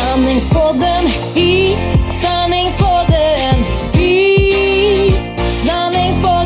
Sanningspodden i sanningspodden i sanningspodden.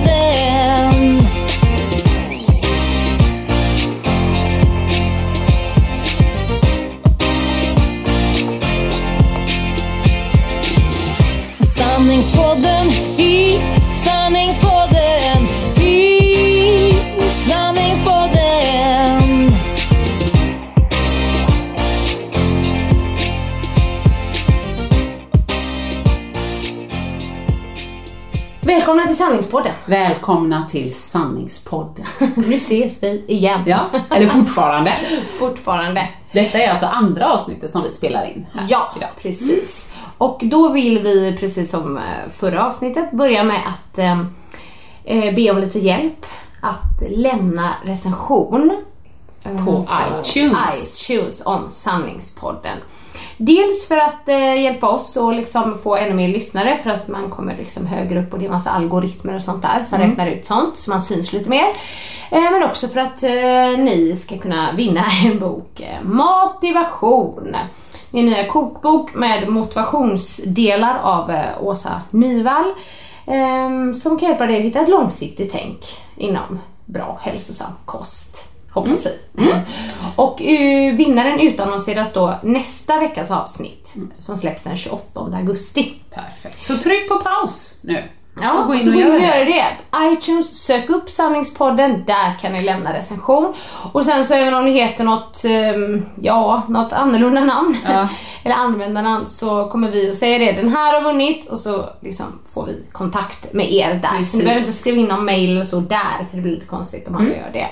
Välkomna till Sanningspodden. Välkomna till Sanningspodden. Nu ses vi igen. Ja, eller fortfarande. Fortfarande. Detta är alltså andra avsnittet som vi spelar in här Ja, idag. precis. Och då vill vi, precis som eh, förra avsnittet, börja med att eh, eh, be om lite hjälp att lämna recension eh, På iTunes. iTunes om Sanningspodden. Dels för att eh, hjälpa oss och liksom få ännu mer lyssnare för att man kommer liksom högre upp och det är massa algoritmer och sånt där som räknar ut sånt så man syns lite mer. Eh, men också för att eh, ni ska kunna vinna en bok, eh, Motivation. Min nya kokbok med motivationsdelar av eh, Åsa Nyvall eh, som kan hjälpa dig att hitta ett långsiktigt tänk inom bra hälsosam kost. Hoppas vi. Mm. Och uh, vinnaren utannonseras då nästa veckas avsnitt som släpps den 28 augusti. Perfekt. Så tryck på paus nu. Ja, och gå in så och gå in gör och det. göra det. iTunes, sök upp Sanningspodden, där kan ni lämna recension. Och sen så även om ni heter något, ehm, ja, något annorlunda namn, Ja. eller användarnamn, så kommer vi att säga det. Den här har vunnit och så liksom får vi kontakt med er där. Så Precis. ni behöver inte skriva in någon mail eller så där, för det blir lite konstigt om Mm. alla gör det.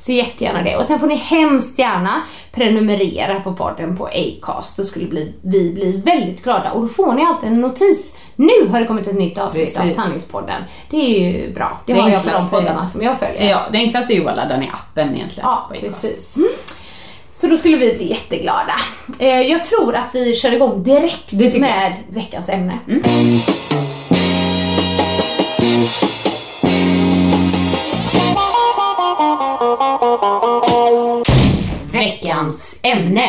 Så jättegärna det. Och sen får ni hemskt gärna prenumerera på podden på Acast. Då skulle vi bli väldigt glada. Och då får ni alltid en notis. Nu har det kommit ett nytt avsnitt Precis. av Sanningspodden. Det är ju bra. Det, Det har jag på de poddarna som jag följer. Ja, det enklaste är ju att ladda ner appen egentligen. Ja, precis. Så då skulle vi bli jätteglada. Eh, Jag tror att vi kör igång direkt tycker jag. med veckans ämne. Veckans ämne.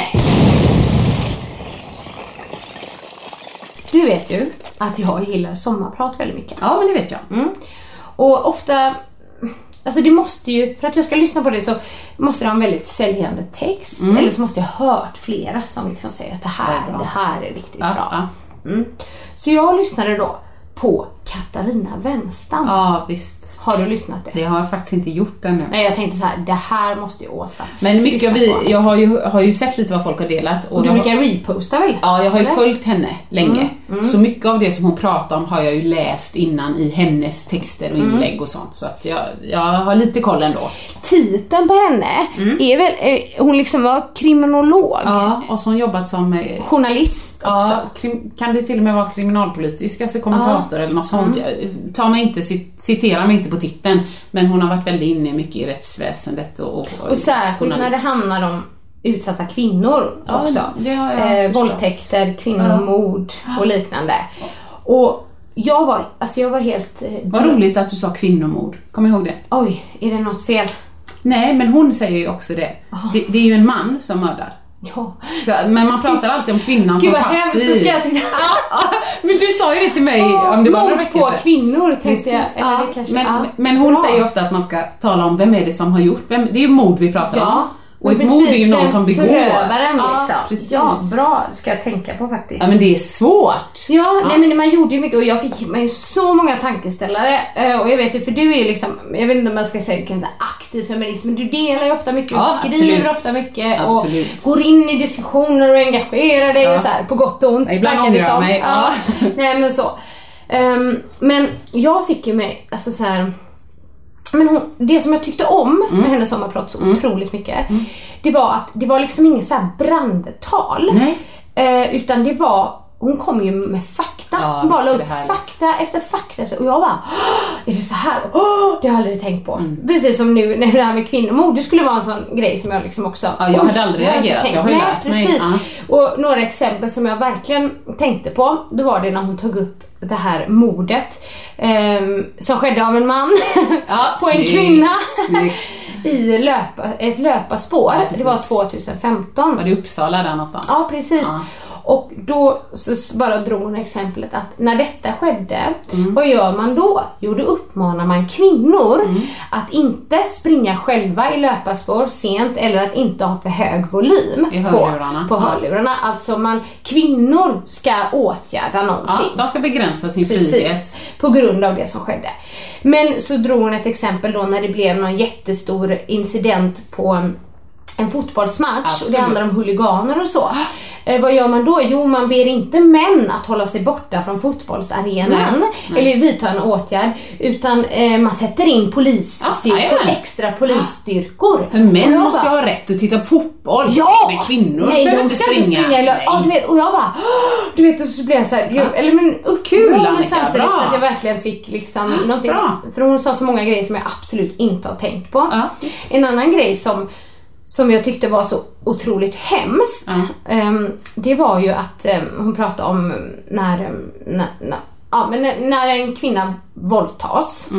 Du vet ju att jag gillar sommarprat väldigt mycket. Ja, men det vet jag. Mm. Och ofta, alltså det måste ju, för att jag ska lyssna på det så måste det ha en väldigt säljande text. Eller så måste jag ha hört flera som liksom säger att det här, Det det här är riktigt Ja, bra. ja. Mm. Så jag lyssnade då på Katarina Wenstam. ja, visst. Har du lyssnat det? Det har jag faktiskt inte gjort ännu. Nej, jag tänkte så här, det här måste ju Åsa Men mycket vi, på. jag har ju, har ju sett lite vad folk har delat. Och du jag har- brukar reposta väl? Ja, jag har ju Eller? följt henne länge. Så mycket av det som hon pratar om har jag ju läst innan i hennes texter och inlägg och sånt. Så att jag, jag har lite koll ändå. Titeln på henne är väl, eh, hon liksom var kriminolog, Ja, och så har hon jobbat som eh, journalist också. Ja, krim, kan det till och med vara kriminalpolitisk, alltså kommentator eller något sånt. Jag- Ta mig inte, cit- citera mig inte på titeln, men hon har varit väldigt inne mycket i rättsväsendet och, och, Och särskilt när det handlar om utsatta kvinnor Ja, också. eh, våldtäkter, kvinnomord och liknande. Och jag var, alltså jag var helt... eh, Vad roligt att du sa kvinnomord, kom ihåg det. Oj, är det något fel? Nej, men hon säger ju också det. Det, det är ju en man som mördar. Ja. Så, men man pratar alltid om kvinnan Gud som vad hemskt, då passiv. ska jag Men du sa ju det till mig om det var några veckor på kvinnor tänkte jag. Ja. men, ja. men hon Bra. säger ofta att man ska tala om vem är det som har gjort, vem, det är ju mord vi pratar Ja. om. Och ett mord är ju någon som begår. Förövaren Ja, liksom. precis. Ja, bra. Ska jag tänka på faktiskt. Ja men det är svårt. Ja, nej men man gjorde ju mycket och jag fick med så många tankeställare. Eh, Och jag vet ju, för du är ju liksom, jag vet inte om man ska säga aktiv feminist, men du delar ju ofta mycket, Ja, du skriver absolut. ofta mycket Absolut. och går in i diskussioner och engagerar dig Ja. och så här, på gott och ont. Ja, ibland ångrar jag mig, ja. nej men så. Ehm, men jag fick ju med, alltså så här. Men hon, det som jag tyckte om Mm. med hennes sommarprat så otroligt mycket, det var att det var liksom inget så här brandtal. Eh, utan det var, hon kom ju med fakta. Ja, hon bara la upp fakta efter fakta efter, och jag bara, "Åh, är det så här? Åh, det har jag aldrig tänkt på. Mm. Precis som nu när det här med kvinnomord, det skulle vara en sån grej som jag liksom också, Ja, jag hade "Oj, aldrig reagerat, tänkt jag har ju på." Nej, lärt mig, precis. ja. Och några exempel som jag verkligen tänkte på, då var det när hon tog upp det här mordet ehm, som skedde av en man Ja, på en kvinna i löpa, ett löparspår. Ja, det var precis. 2015. Var det Uppsala där någonstans? Ja, precis. Ja. Och då så bara drog hon exemplet att när detta skedde, Mm. vad gör man då? Jo, då uppmanar man kvinnor Mm. att inte springa själva i löparspår sent eller att inte ha för hög volym I på, hörlurarna. på Ja. hörlurarna. Alltså man, kvinnor ska åtgärda Ja, någonting. de ska begränsa sin frihet. Precis, på grund av det som skedde. Men så drog hon ett exempel då när det blev någon jättestor incident på en, fotbollsmatch och Absolut. det handlar om huliganer och så. Eh, vad gör man då? Jo, man ber inte män att hålla sig borta från fotbollsarenan Nej, nej. eller vidta en åtgärd utan eh, man sätter in polisstyrkor, jajamän. extra polisstyrkor. För män Och jag måste ju bara, ha rätt att titta på fotboll. Ja! Men kvinnor Nej, behöver inte springa. inte springa. Eller, ja, du vet, och jag bara, du vet, och så blev jag såhär, Ja. eller men Kul, men samtidigt bra. att jag verkligen fick liksom någonting, Bra. för hon sa så många grejer som jag absolut inte har tänkt på. Ja. En annan grej som, som jag tyckte var så otroligt hemskt, ehm, det var ju att ehm, hon pratade om när, när, när, ja, men när, en kvinna våldtas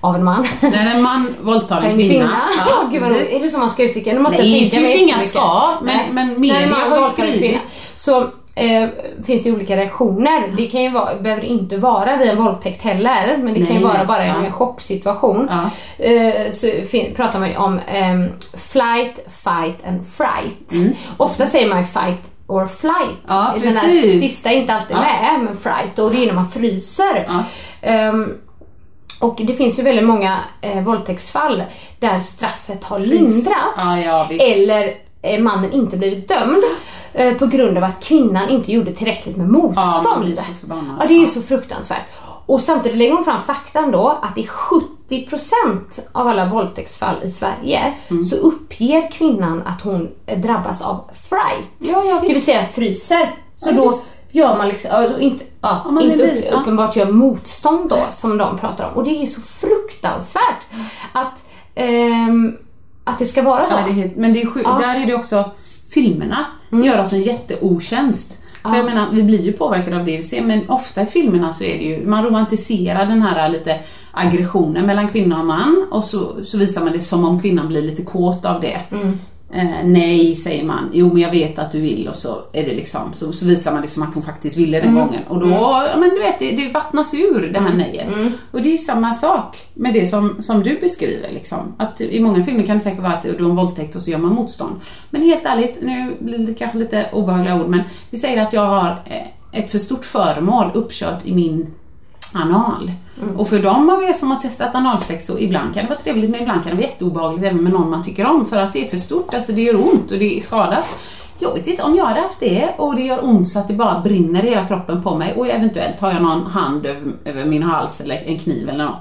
av en man. När en man våldtar En kvinna. kvinna. Ja, Gud vad. Är det så man ska uttrycka det? Nej, det finns inga ska, men- men media har ju skrivit. Så eh, finns ju olika reaktioner. Det kan ju vara, behöver inte vara vid en våldtäkt heller, men det kan ju Nej, vara nej. bara en Ja. chocksituation. Ja. Eh, så pratar man ju om ehm, flight, fight and fright. Ofta säger man ju fight or flight. Mm. Ja, Den här sista är inte alltid Ja. med, men fright och det är när man fryser. Ja. Ehm, och det finns ju väldigt många eh, våldtäktsfall där straffet har lindrats Ja, ja, eller eh, mannen inte blivit dömd eh, på grund av att kvinnan inte gjorde tillräckligt med motstånd. Ja. Ja, det är ju så fruktansvärt. Och samtidigt lägger hon fram faktan då att i 70% av alla våldtäktsfall i Sverige Mm. så uppger kvinnan att hon eh, drabbas av fright. Ja, ja, det vill säga fryser. Så Ja, då visst. gör man liksom, inte, ja, Om man inte upp, uppenbart gör motstånd då som de pratar om. Och det är ju så fruktansvärt att, ehm, att det ska vara så. Det är men det är där är det också, filmerna gör oss en jätteotjänst. För jag menar, vi blir ju påverkade av det vi ser, men ofta i filmerna så är det ju, man romantiserar den här lite aggressionen mellan kvinna och man och så, så visar man det som om kvinnan blir lite kåt av det. Eh, nej, säger man. Jo, men jag vet att du vill och så är det liksom, så, så visar man det som att hon faktiskt ville den gången. Och då, ja men du vet, det, det vattnas ur det här nejet. Och det är ju samma sak med det som, som du beskriver liksom. Att i många filmer kan det säkert vara att det är en våldtäkt och så gör man motstånd. Men helt ärligt, nu blir det kanske lite obehagliga ord, men vi säger att jag har eh, ett för stort föremål uppkört i min anal. Och för de av er som har testat analsex så ibland kan det vara trevligt men ibland kan det vara jätteobehagligt även med någon man tycker om för att det är för stort, alltså det gör ont och det skadas. Jag vet inte, om jag hade haft det och det gör ont så att det bara brinner i hela kroppen på mig och eventuellt har jag någon hand över, över min hals eller en kniv eller något.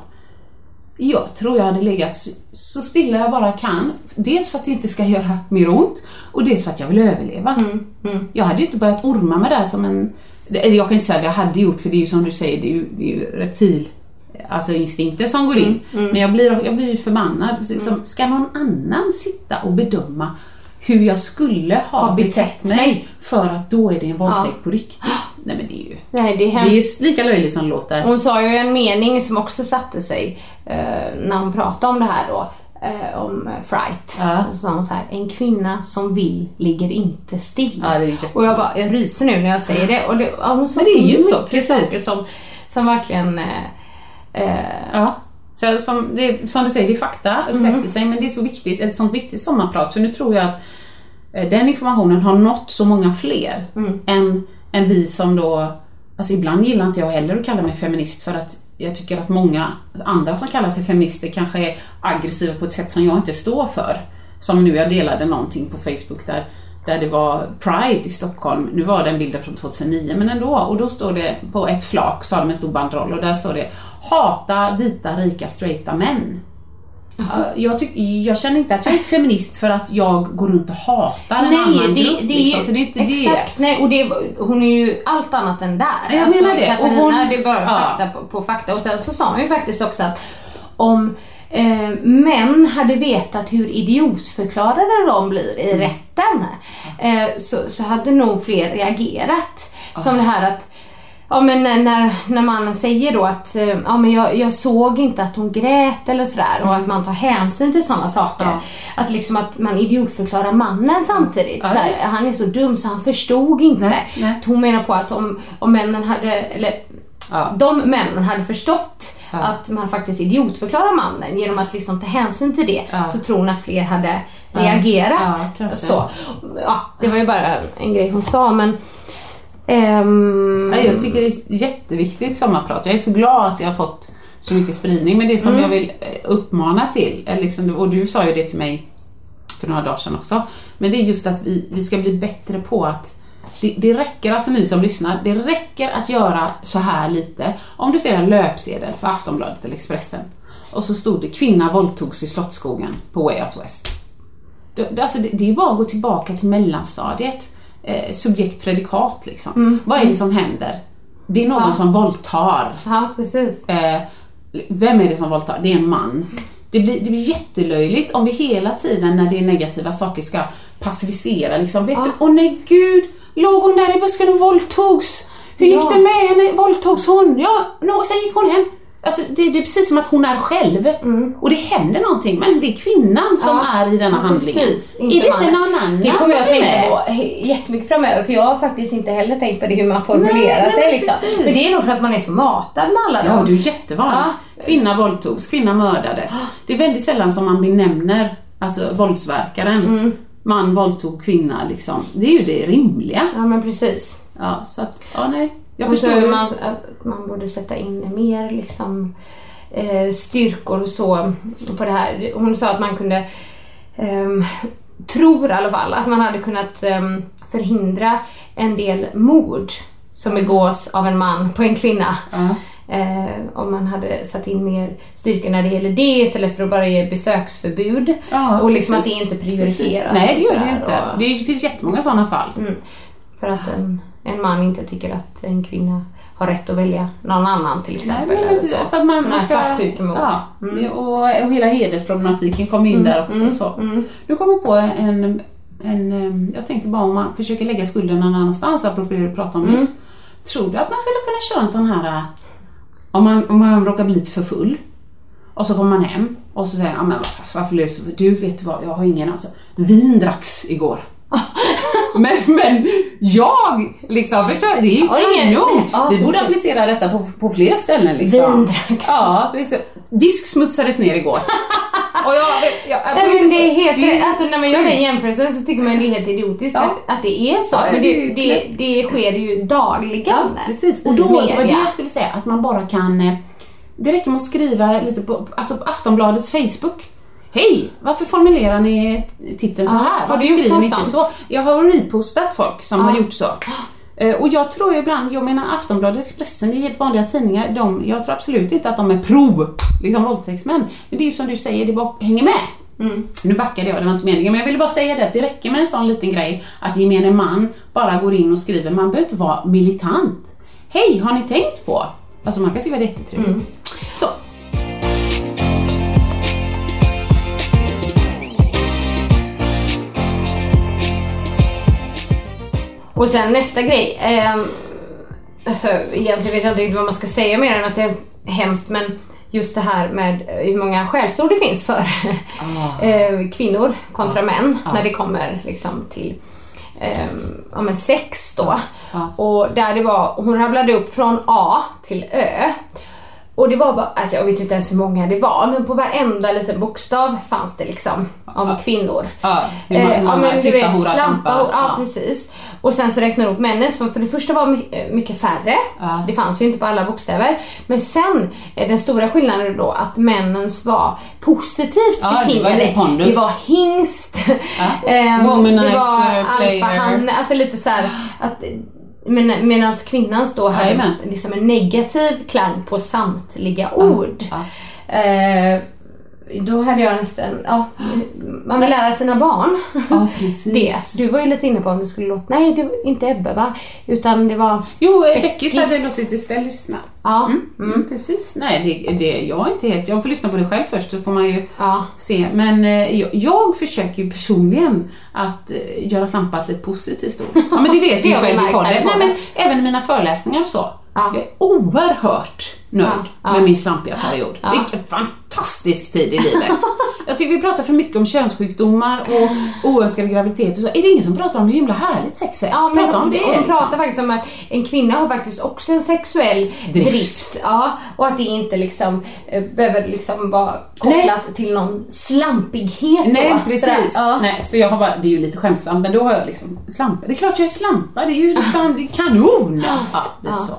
Jag tror jag hade legat så- stilla jag bara kan. Dels för att det inte ska göra mer ont och dels för att jag vill överleva. Jag hade ju inte börjat orma med det här som en... Jag kan inte säga vad jag hade gjort för det är ju som du säger, det är ju, det är ju reptil... Alltså instinkter som går in. Men jag blir, jag blir förbannad. Liksom, Ska någon annan sitta och bedöma hur jag skulle ha, Ha betett betett mig för att då är det en våldtäkt på riktigt? Nej men det är ju... Nej, det är Det är lika löjligt som det låter. Hon sa ju en mening som också satte sig eh, när hon pratade om det här då. Eh, om eh, fright. Ja. Så sa hon så här, en kvinna som vill ligger inte still. Ja, och jag bara, jag ryser nu när jag säger det. Och det ja, hon sa Men det är ju så, precis. som, som verkligen eh, eh, Ja. Så som, det, som du säger, det är fakta, det sätter sig, men det är så viktigt, ett sånt viktigt sommarprat, för nu tror jag att eh, den informationen har nått så många fler än, än vi som då, alltså ibland gillar inte jag heller att kalla mig feminist för att jag tycker att många andra som kallar sig feminister kanske är aggressiva på ett sätt som jag inte står för. Som nu, jag delade någonting på Facebook där, där det var Pride i Stockholm. Nu var det en bild från 2009 men ändå. Och då står det på ett flak, så har de en stor banderoll och där står det Hata vita rika straighta män. Ja, Jag, tyck, jag känner inte att jag är feminist för att jag går runt och hatar en annan grupp. liksom, så det är inte exakt, nej, och det, hon är ju allt annat än där. Alltså, Jag menar det, och Katarina, hon- det är bara ja. fakta på, på fakta. Och sen så sa hon ju faktiskt också att om eh, män hade vetat hur idiotförklarade de blir Mm. i rätten eh, så, så hade nog fler reagerat. Som det här att Ja men när, när, mannen säger då att eh, ja, men jag, jag såg inte att hon grät eller sådär och att man tar hänsyn till sådana saker. Mm. Ja. Att liksom att man idiotförklarar mannen samtidigt. Ja, så här, just. han är så dum så han förstod inte. Nej, nej. Hon menar på att om, om männen hade, eller Ja. de männen hade förstått att man faktiskt idiotförklarar mannen genom att liksom ta hänsyn till det Ja. så tror hon att fler hade reagerat. Ja, så. Ja, det var ju bara en grej hon sa men Nej, jag tycker det är jätteviktigt sommarprat. Jag är så glad att jag har fått så mycket spridning. Men det som jag vill eh, uppmana till, är liksom, och du sa ju det till mig för några dagar sedan också, men det är just att vi, vi ska bli bättre på att det, det räcker, alltså ni som lyssnar, det räcker att göra så här lite. Om du ser en löpsedel för Aftonbladet eller Expressen och så stod det kvinna våldtogs i Slottsskogen på Way Out West. Det- alltså det, det är bara att gå tillbaka till mellanstadiet. Eh, subjekt predikat liksom. Vad är det som händer? Det är någon Ja. som våldtar. Ja, precis. Eh, vem är det som våldtar? Det är en man. Det blir, det blir jättelöjligt om vi hela tiden när det är negativa saker ska passivisera liksom. Vet du, åh nej gud, låg hon där i busken och våldtogs? Hur gick Ja. det med henne? Våldtogs hon? Ja, no, sen gick hon hem. Alltså det, det är precis som att hon är själv. Och det händer någonting men det är kvinnan som Mm. Ja. är i denna handlingen. Precis, är inte det mannen. inte någon annan Det kommer jag är tänka på jättemycket framöver för jag har faktiskt inte heller tänkt på det hur man formulerar Nej, sig. Liksom. Men det är nog för att man är så matad med alla Ja, dem. du är jättevanlig. Ja. Kvinna våldtogs, kvinna mördades. Det är väldigt sällan som man benämner alltså, våldsverkaren. Mm. Man våldtog kvinna liksom. Det är ju det rimliga. Ja men precis. Ja, så att, ja nej. Jag förstår ju. man, att man borde sätta in mer liksom, eh, styrkor och så på det här. Hon sa att man kunde, ehm, tror i alla fall, att man hade kunnat ehm, förhindra en del mord som begås av en man på en kvinna. Ja. Eh, om man hade satt in mer styrka när det gäller det istället för att bara ge besöksförbud. Ja, och liksom precis. att det inte Precis. prioriteras. Nej, det gör det inte. och- Det finns jättemånga sådana fall. Mm. För att en, en man inte tycker att en kvinna har rätt att välja någon annan till exempel. Nej, eller så. för att man, Såna man här ska, svartsjukemord. ja, Mm. och, hela hedersproblematiken kommer in där också. så. Nu kommer jag på en, en, jag tänkte bara om man försöker lägga skulden någon annanstans, apropå det du pratade om Mm. nyss. Tror du att man skulle kunna köra en sån här, äh, om man, om man råkar bli lite för full och så kommer man hem och så säger man, men varför, du så Du vet vad, jag har ingen alltså. Vin dracks igår. men, men jag liksom, förstår? Det är ju kanon! ja, Vi borde applicera detta på, på fler ställen liksom. Ja, liksom. Disk smutsades ner igår. och jag, jag, jag, Nej, men det är helt det är. Alltså när man gör den jämförelsen så tycker man det är helt idiotiskt Ja. att, att det är så. Ja, men det det, det, sker ju dagligen. Ja, precis. Och då, det var det jag skulle säga, att man bara kan... eh, Det räcker med att skriva lite på, alltså på Aftonbladets Facebook. Hej! Varför formulerar ni titeln så här? har du Varför skriver ni inte så? Jag har repostat folk som har gjort så. Eh, Och jag tror ibland, jag menar Aftonbladet, Expressen, det är helt vanliga tidningar. De, jag tror absolut inte att de är pro liksom våldtäktsmän. Men det är ju som du säger, det bara hänger med. Mm. Nu backade jag, det var inte meningen. Men jag ville bara säga det, det räcker med en sån liten grej att gemene man bara går in och skriver. Man behöver inte vara militant. Hej, har ni tänkt på? Alltså man kan skriva det jättetrevligt. Mm. Så. Och sen nästa grej. Eh, alltså, egentligen vet jag inte riktigt vad man ska säga mer än att det är hemskt men just det här med eh, hur många skällsord det finns för eh, kvinnor kontra män när det kommer liksom till eh, ja, men sex då. Ja. Och där det var, hon rabblade upp från A till Ö. Och det var bara, alltså jag vet inte ens hur många det var, men på varenda liten bokstav fanns det liksom om kvinnor. Ja, hur man- hur man men du vet, hora, slampa, hora, ja, Ja. precis. Och sen så räknar de upp männen som för det första var eh, mycket färre. Ja. Det fanns ju inte på alla bokstäver. Men sen, eh, den stora skillnaden då att männens var positivt Ja, det var betingade. lite pondus. Det var hingst, Ja. ehm, det var alfahanne, alltså lite så här att men, Medan kvinnans då hade Jajamän. liksom en negativ klang på samtliga ord. ja. Eh, då hade jag nästan, ja, man vill lära sina barn Ja, precis. det. Du var ju lite inne på om du skulle låta, nej det var inte Ebbe va? Utan det var, Jo, Beckis. Hade låtit istället lyssna. ja, Mm, mm, precis. Nej, det, det, jag är inte helt... Jag får lyssna på det själv först så får man ju ja. se. Men eh, jag, jag försöker ju personligen att eh, göra slampat lite positivt ord. Ja men det vet du ju själv i podden. Nej, men även i mina föreläsningar och så. Ja. Jag är oerhört nöjd Ja, ja. med min slampiga period. Ja. Vilken fantastisk tid i livet. jag tycker vi pratar för mycket om könssjukdomar och oönskade graviditeter så. Är det ingen som pratar om hur himla härligt sex är? Ja, men Prata om de, det och de liksom. pratar faktiskt om att en kvinna har faktiskt också en sexuell Drift. drift. ja, och att det inte liksom eh, behöver liksom vara kopplat till någon slampighet. Nej då. precis. Sådär, ja. Nej, så jag har bara, det är ju lite skämtsamt men då har jag liksom slampa. Det är klart jag är slampa, det är ju liksom det kanon. Ja, lite så.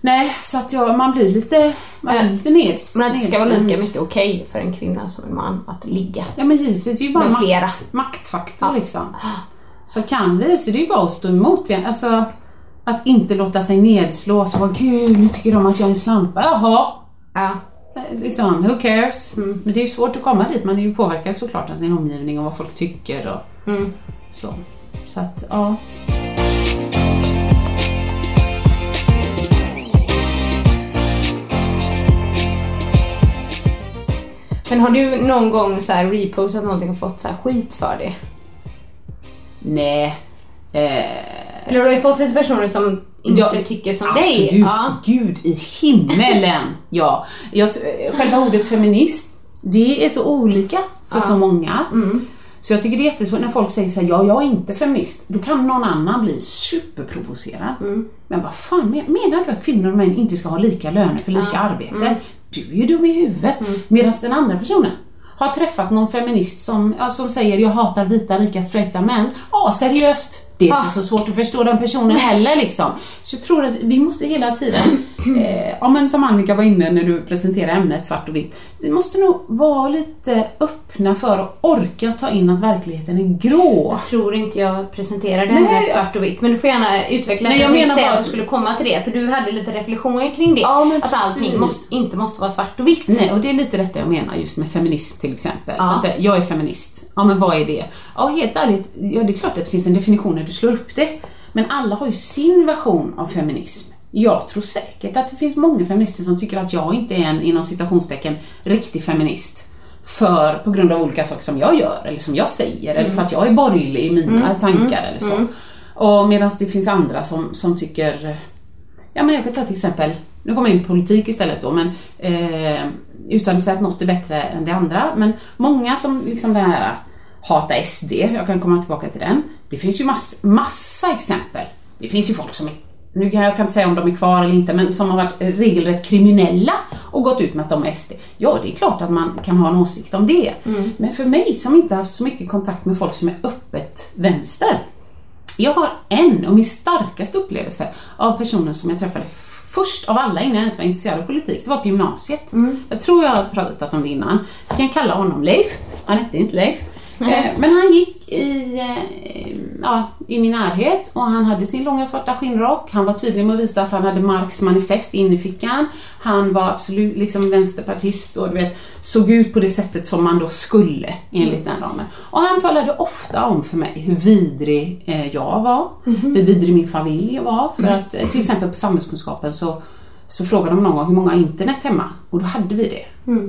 Nej, så att jag, man blir lite, man blir lite neds, Men att det ska vara lika mycket okej för en kvinna som en man att ligga. Ja men givetvis, det är ju bara makt, maktfaktor liksom. Så kan vi så det är ju bara att stå emot igen. Alltså, att inte låta sig nedslås och bara gud nu tycker de att jag är en slampa. Jaha, Ja. Eh, Liksom, who cares? Men det är ju svårt att komma dit. Man är ju påverkad såklart av sin omgivning och vad folk tycker och så. Så att, ja. Men har du någon gång så här repostat någonting och fått så här skit för det? Nej. Eh, Eller du har ju fått lite personer som inte Ja, tycker som absolut. dig. Ja. Gud i himmelen. ja. Jag, eh, själva ordet feminist, det är så olika för så många. Mm. Så jag tycker det är jättesvårt när folk säger så här, ja jag är inte feminist. Då kan någon annan bli superprovocerad. Mm. Men vad fan men- menar du att kvinnor och män inte ska ha lika löner för lika arbete? Mm. Du är ju dum i huvudet. Medan den andra personen har träffat någon feminist som, ja, som säger jag hatar vita, rika, straighta män. Ja, seriöst. Det är inte så svårt att förstå den personen heller liksom. Så jag tror att vi måste hela tiden, eh, ja men som Annika var inne när du presenterade ämnet svart och vitt. Vi måste nog vara lite öppna för att orka ta in att verkligheten är grå. Jag tror inte jag presenterade Nej, jag- svart och vitt men du får gärna utveckla Nej, det. jag menar bara- att du skulle komma till det för du hade lite reflektioner kring det. Ja, att allting måste, inte måste vara svart och vitt. Nej, och det är lite detta jag menar just med feminism till exempel. Ja. Alltså, jag är feminist. Ja, men vad är det? Ja, helt ärligt, ja, det är klart att det finns en definition du slår upp det. Men alla har ju sin version av feminism. Jag tror säkert att det finns många feminister som tycker att jag inte är en, inom citationstecken, riktig feminist. För, på grund av olika saker som jag gör, eller som jag säger, eller för att jag är borgerlig i mina tankar eller så. Och medan det finns andra som, som tycker Ja men jag kan ta till exempel, nu kommer jag in på politik istället då, men eh, utan att säga att något är bättre än det andra. Men många som liksom den här hata SD, jag kan komma tillbaka till den. Det finns ju mass, massa exempel. Det finns ju folk som är, nu kan jag inte säga om de är kvar eller inte, men som har varit regelrätt kriminella och gått ut med att de är SD. Ja, det är klart att man kan ha en åsikt om det. Men för mig som inte haft så mycket kontakt med folk som är öppet vänster, jag har en och min starkaste upplevelse av personen som jag träffade först av alla innan jag ens var intresserad av politik. Det var på gymnasiet. Jag tror jag har pratat om det innan. Vi kan kalla honom Leif. Han hette inte Leif. Eh, Men han gick i, eh, ja, i min närhet och han hade sin långa svarta skinnrock. Han var tydlig med att visa att han hade Marx manifest inne i fickan. Han var absolut liksom vänsterpartist och du vet, såg ut på det sättet som man då skulle enligt den ramen. Och han talade ofta om för mig hur vidrig eh, jag var, hur vidrig min familj var. För att eh, till exempel på samhällskunskapen så så frågade de någon gång hur många har internet hemma? Och då hade vi det.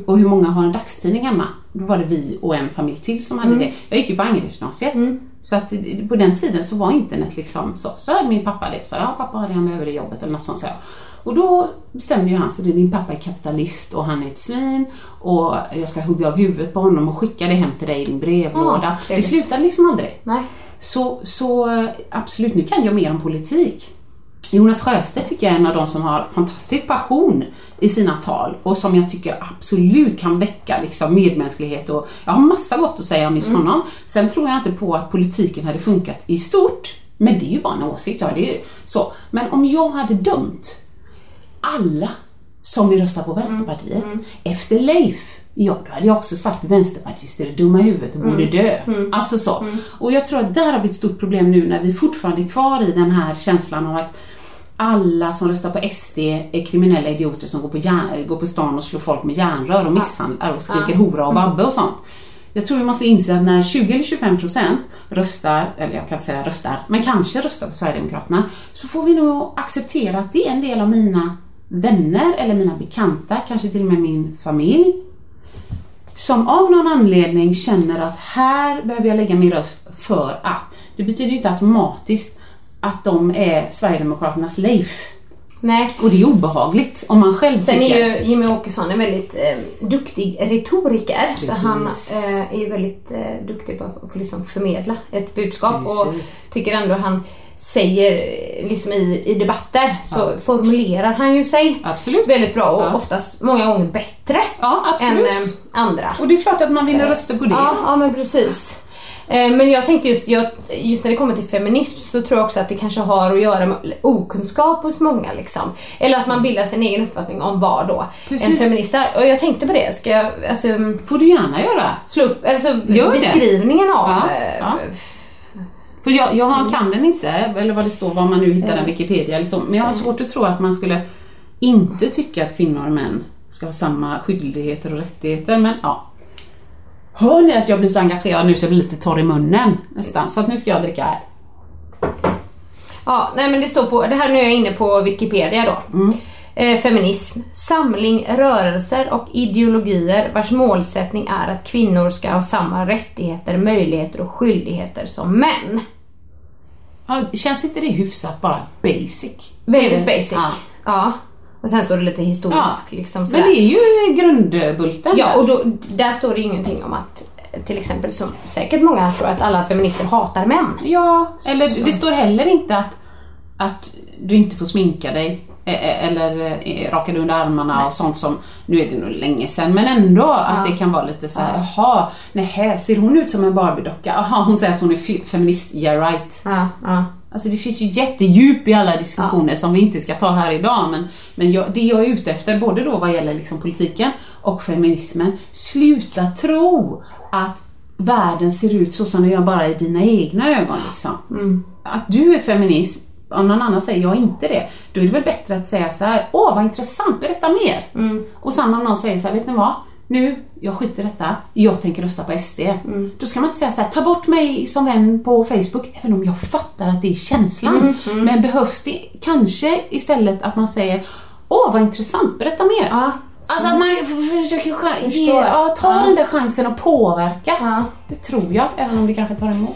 Och hur många har en dagstidning hemma? Då var det vi och en familj till som hade det. Jag gick ju på Angeredsgymnasiet. Så att på den tiden så var internet liksom så. Så hade min pappa det. Så ja, pappa har det, han behöver det jobbet eller något sånt. Så jag. Och då bestämde ju han så det, din pappa är kapitalist och han är ett svin och jag ska hugga av huvudet på honom och skicka det hem till dig i din brevlåda. Ja, det slutade liksom aldrig. Nej. Så, så eh, absolut, nu kan jag mer om politik. Jonas Sjöstedt tycker jag är en av de som har fantastisk passion i sina tal och som jag tycker absolut kan väcka liksom medmänsklighet och jag har massa gott att säga om just honom. Sen tror jag inte på att politiken hade funkat i stort. Men det är ju bara en åsikt, ja, det är så. Men om jag hade dömt alla som vill rösta på Vänsterpartiet efter Leif Ja, då hade jag också sagt vänsterpartister är dumma i huvudet och borde dö. Alltså så. Och jag tror att där har vi ett stort problem nu när vi fortfarande är kvar i den här känslan av att alla som röstar på SD är kriminella idioter som går på, järn, går på stan och slår folk med järnrör och misshandlar och skriker hora och babbe och sånt. Jag tror vi måste inse att när 20 eller 25 procent röstar, eller jag kan inte säga röstar, men kanske röstar på Sverigedemokraterna, så får vi nog acceptera att det är en del av mina vänner eller mina bekanta, kanske till och med min familj, som av någon anledning känner att här behöver jag lägga min röst för att. Det betyder ju inte automatiskt att de är Sverigedemokraternas Leif. Nej. Och det är obehagligt om man själv Sen tycker... är ju Jimmy Åkesson en väldigt eh, duktig retoriker. Så Precis. han eh, är ju väldigt eh, duktig på att liksom förmedla ett budskap. Och Precis. tycker ändå han säger eh, liksom i, i debatter så formulerar han ju sig Absolut. väldigt bra och Ja. oftast många gånger bättre Ja, än absolut. eh, andra. Och det är klart att man vinner röster på det. Ja, ja men precis. Eh, Men jag tänkte just, just när det kommer till feminism så tror jag också att det kanske har att göra med okunskap hos många liksom. Eller att man bildar sin egen uppfattning om vad då Precis. en feminist är. Och jag tänkte på det, ska jag alltså, får du gärna göra. slå upp alltså, Gör det. beskrivningen av Ja, eh, ja. För jag, jag har- kan den inte, eller vad det står, var man nu hittar den, Wikipedia eller så. Men jag har svårt att tro att man skulle inte tycka att kvinnor och män ska ha samma skyldigheter och rättigheter. Men ja. Hör ni att jag blir så engagerad nu så jag blir lite torr i munnen nästan. Så att nu ska jag dricka här. Ja, nej men det står på, det här nu är jag inne på Wikipedia då. Eh, feminism, samling rörelser och ideologier vars målsättning är att kvinnor ska ha samma rättigheter, möjligheter och skyldigheter som män. Ja, känns inte det hyfsat bara basic? Väldigt basic. Ja. Ja. Och sen står det lite historiskt Ja. liksom Men det är ju grundbulten. Ja, och då, där står det ingenting om att till exempel som säkert många tror att alla feminister hatar män. Ja, eller det står heller inte att, att du inte får sminka dig eh, eh, eller eh, raka dig under armarna och sånt som, nu är det nog länge sedan, men ändå att det kan vara lite så här, jaha, nej, ser hon ut som en Barbiedocka? Jaha, hon säger att hon är fe- feminist, yeah right. Ja, ja. Alltså det finns ju jättedjup i alla diskussioner som vi inte ska ta här idag men, men jag, det jag är ute efter, både då vad gäller liksom politiken och feminismen, sluta tro att världen ser ut så som den gör bara i dina egna ögon. Liksom. Att du är feminist, om någon annan säger jag är inte det, då är det väl bättre att säga så här: åh vad intressant, berätta mer. Och samma om någon säger så här, vet ni vad? Nu, jag skiter i detta, jag tänker rösta på SD. Då ska man inte säga så här, ta bort mig som vän på Facebook, även om jag fattar att det är känslan. Men behövs det kanske istället att man säger, åh vad intressant, berätta mer. Ja. Alltså att man försöker ge, ja, ta Ja. den där chansen att påverka. Ja. Det tror jag, även om det kanske tar emot.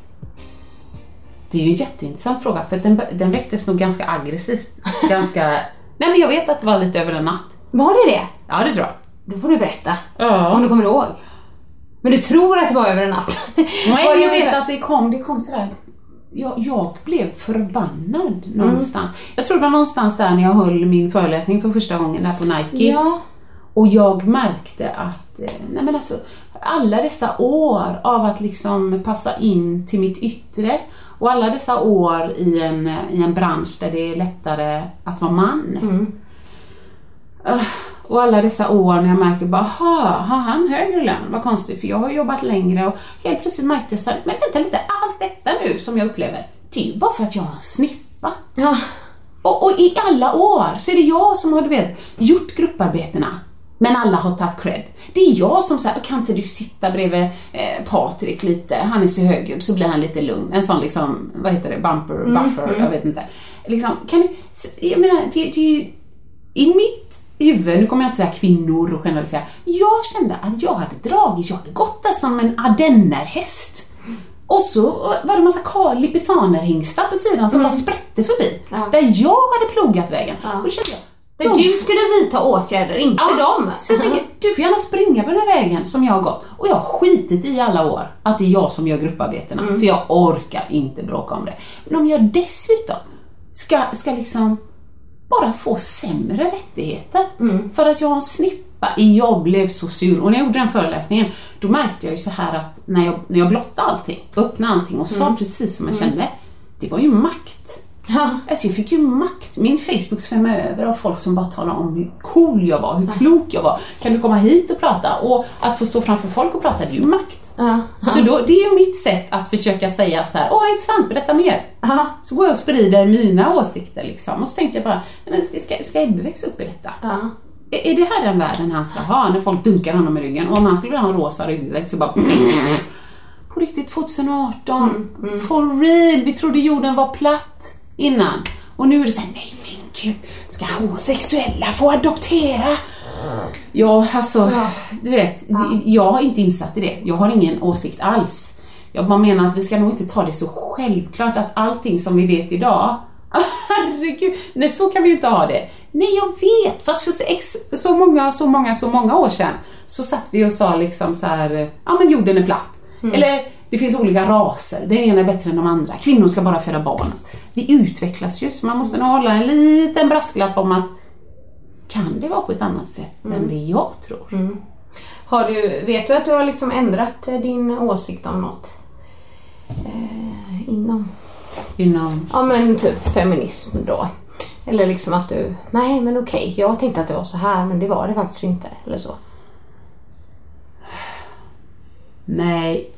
Det är ju en jätteintressant fråga för den, den väcktes nog ganska aggressivt. ganska... Nej men jag vet att det var lite över en natt. Var det det? Ja det tror jag. Då får du berätta. Ja. Om du kommer ihåg. Men du tror att det var över en natt? Nej, jag vet att det kom, det kom sådär. Jag, jag blev förbannad någonstans. Jag tror det var någonstans där när jag höll min föreläsning för första gången där på Nike. Ja. Och jag märkte att, eh, nej men alltså, alla dessa år av att liksom passa in till mitt yttre och alla dessa år i en, i en bransch där det är lättare att vara man. Mm. Uh, Och alla dessa år när jag märker bara, ha, har han högre lön? Vad konstigt, för jag har jobbat längre och helt plötsligt märkte jag så här, men vänta lite, allt detta nu som jag upplever, det är ju bara för att jag har en snippa. Ja. Och, och i alla år så är det jag som har du vet, gjort grupparbetena. Men alla har tagit cred. Det är jag som säger, kan inte du sitta bredvid eh, Patrik lite, han är så högljudd så blir han lite lugn. En sån liksom, vad heter det, bumper, buffer, jag vet inte. Liksom, kan jag menar, det, det i mitt huvud, nu kommer jag inte säga kvinnor och generalisera, jag kände att jag hade dragit, jag hade gått där som en ardennerhäst. Och så var det massa Karl Lippisaner-hingstar på sidan som bara sprätte förbi. Ja. Där jag hade plogat vägen. Och då kände jag, Men du skulle vidta åtgärder, inte dem. så jag tänker, du får gärna springa på den här vägen som jag har gått. Och jag har skitit i alla år att det är jag som gör grupparbetena, för jag orkar inte bråka om det. Men om jag dessutom ska, ska liksom bara få sämre rättigheter för att jag har en snippa i jag blev så sur. Och när jag gjorde den föreläsningen, då märkte jag ju så här att när jag, när jag blottade allting, öppnade allting och sa precis som jag kände, det var ju makt. Ja. Alltså jag fick ju makt. Min Facebook svämmade över av folk som bara talade om hur cool jag var, hur klok jag var. Kan du komma hit och prata? Och att få stå framför folk och prata, det är ju makt. Ja. Så då, det är ju mitt sätt att försöka säga så här, åh intressant, berätta mer. Ja. Så går jag och sprider mina åsikter liksom. Och så tänkte jag bara, men ska, ska, ska Ebbe växa upp i detta? Ja. Är, är det här den världen han ska ha? När folk dunkar honom i ryggen. Och om han skulle vilja ha en rosa ryggsäck så bara... På riktigt 2018. For real. Vi trodde jorden var platt innan. Och nu är det såhär, nej men gud. Ska homosexuella få adoptera? Ja, alltså, du vet, jag har inte insatt i det. Jag har ingen åsikt alls. Jag bara menar att vi ska nog inte ta det så självklart att allting som vi vet idag Herregud, nej så kan vi inte ha det. Nej jag vet, fast för så, ex, så många, så många, så många år sedan så satt vi och sa liksom så här, ja men jorden är platt. Eller det finns olika raser, den ena är bättre än de andra. Kvinnor ska bara föda barn. Vi utvecklas ju så man måste nog hålla en liten brasklapp om att kan det vara på ett annat sätt än det jag tror? Har du, vet du att du har liksom ändrat eh, din åsikt om något? Eh, inom, Inom, ja men typ feminism då. Eller liksom att du, nej men okej, jag tänkte att det var så här men det var det faktiskt inte. Eller så. Nej,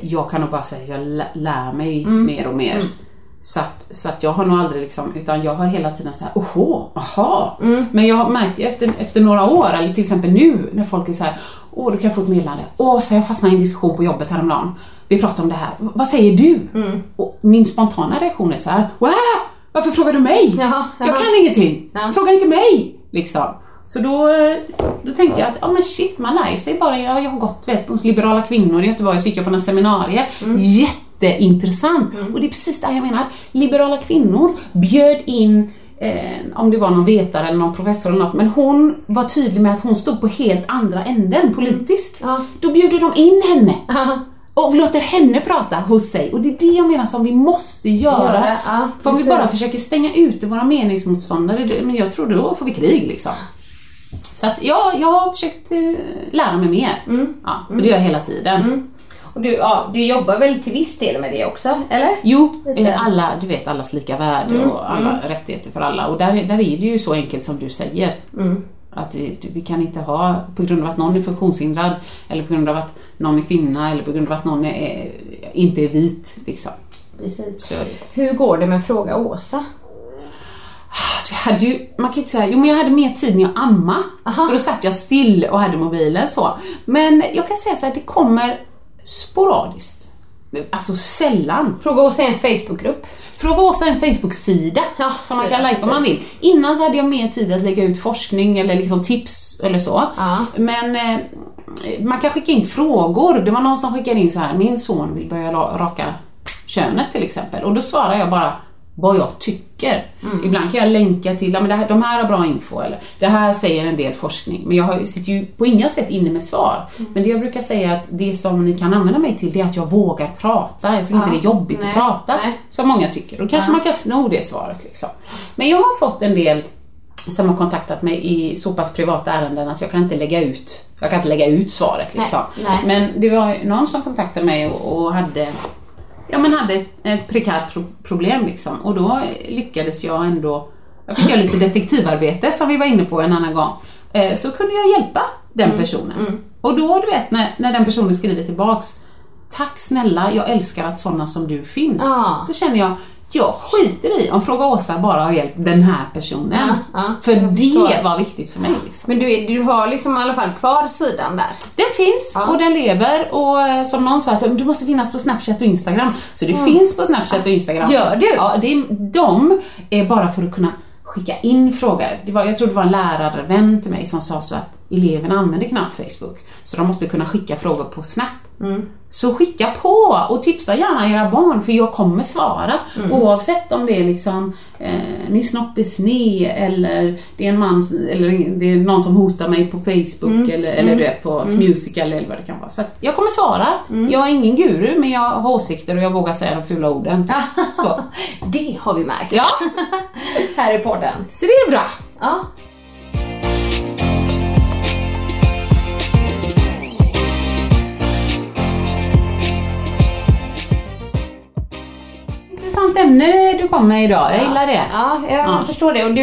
jag kan nog bara säga att jag lä- lär mig mer och mer. Så, att, så att jag har nog aldrig liksom, utan jag har hela tiden så här, oho, aha. Men jag har märkt efter, efter några år, eller till exempel nu, när folk är så här, åh du kan få ett meddelande, åh så jag fastnade i en diskussion på jobbet häromdagen. Vi pratade om det här, vad säger du? Och min spontana reaktion är så här, wow, varför frågar du mig? Jaha, Jag jaha. kan ingenting, Ja. fråga inte mig! Liksom. Så då, eh, då tänkte jag att, ja men shit, man lär sig bara. Jag, jag har gått vet, hos liberala kvinnor i Göteborg, så gick jag på några seminarier. Jätteintressant! Och det är precis det här jag menar. Liberala kvinnor bjöd in Eh, om det var någon vetare eller någon professor eller något, men hon var tydlig med att hon stod på helt andra änden politiskt. Ja. Då bjuder de in henne Ja. och låter henne prata hos sig. Och det är det jag menar som vi måste göra. Göra, ja, För om vi bara försöker stänga ute våra meningsmotståndare, men jag tror då får vi krig liksom. Så att ja, jag har försökt eh, lära mig mer. Mm. Ja, och det gör jag hela tiden. Och du, ja, du jobbar väl till viss del med det också, eller? Jo, Lite. eh, alla, du vet allas lika värde Mm, och alla rättigheter för alla. Och där, där är det ju så enkelt som du säger. Mm. Att det, vi kan inte ha, på grund av att någon är funktionshindrad, eller på grund av att någon är kvinna, eller på grund av att någon är, inte är vit. Liksom. Precis. Så. Hur går det med Fråga Åsa? Jag hade ju, man kan inte säga, jo men jag hade mer tid när jag amma Aha. För då satt jag still och hade mobilen så. Men jag kan säga så här, det kommer sporadiskt. Alltså sällan. Fråga Åsa en Facebookgrupp. Fråga Åsa en Facebook-sida Ja, som man kan like om man vill. Innan så hade jag mer tid att lägga ut forskning eller liksom tips eller så. Ja. Men eh, man kan skicka in frågor. Det var någon som skickade in så här, min son vill börja raka könet till exempel. Och då svarar jag bara vad jag tycker. Mm. Ibland kan jag länka till, ja men det här, de här har bra info eller det här säger en del forskning. Men jag har, sitter ju på inga sätt inne med svar. Mm. Men det jag brukar säga att det som ni kan använda mig till det är att jag vågar prata. Jag tycker Ja. inte det är jobbigt Nej, att prata. nej. Som många tycker. Då kanske man kan sno det svaret liksom. Men jag har fått en del som har kontaktat mig i så pass privata ärenden att jag kan inte lägga ut, jag kan inte lägga ut svaret liksom. nej. Men det var någon som kontaktade mig och, och hade Ja men hade ett prekärt pro- problem liksom och då lyckades jag ändå Jag fick göra lite detektivarbete som vi var inne på en annan gång eh, så kunde jag hjälpa den personen. Och då, du vet, när, när den personen skriver tillbaks Tack snälla, jag älskar att sådana som du finns. Ja. Då känner jag, jag skiter i om Fråga Åsa bara har hjälpt den här personen. Ja, ja, för det var viktigt för mig. Liksom. Men du, du har liksom i alla fall kvar sidan där. Den finns Ja. och den lever och eh, som någon sa att du måste finnas på Snapchat och Instagram. Så det finns på Snapchat och Instagram. Gör du? Ja, det de är bara för att kunna skicka in frågor. Det var, jag tror det var en lärarvän till mig som sa så att eleverna använder knappt Facebook. Så de måste kunna skicka frågor på Snap. Mm. Så skicka på och tipsa gärna era barn för jag kommer svara. Mm. Oavsett om det är liksom eh, min snopp är sned eller det är en man eller det är någon som hotar mig på Facebook Mm. eller, eller du vet på musical eller vad det kan vara. Så att jag kommer svara. Mm. Jag är ingen guru men jag har åsikter och jag vågar säga de fula orden. Så. Det har vi märkt Ja, här i podden. så det är bra. Ja. Intressant ämne du kom med idag, jag gillar det. Ja, jag Ja. förstår det. Och du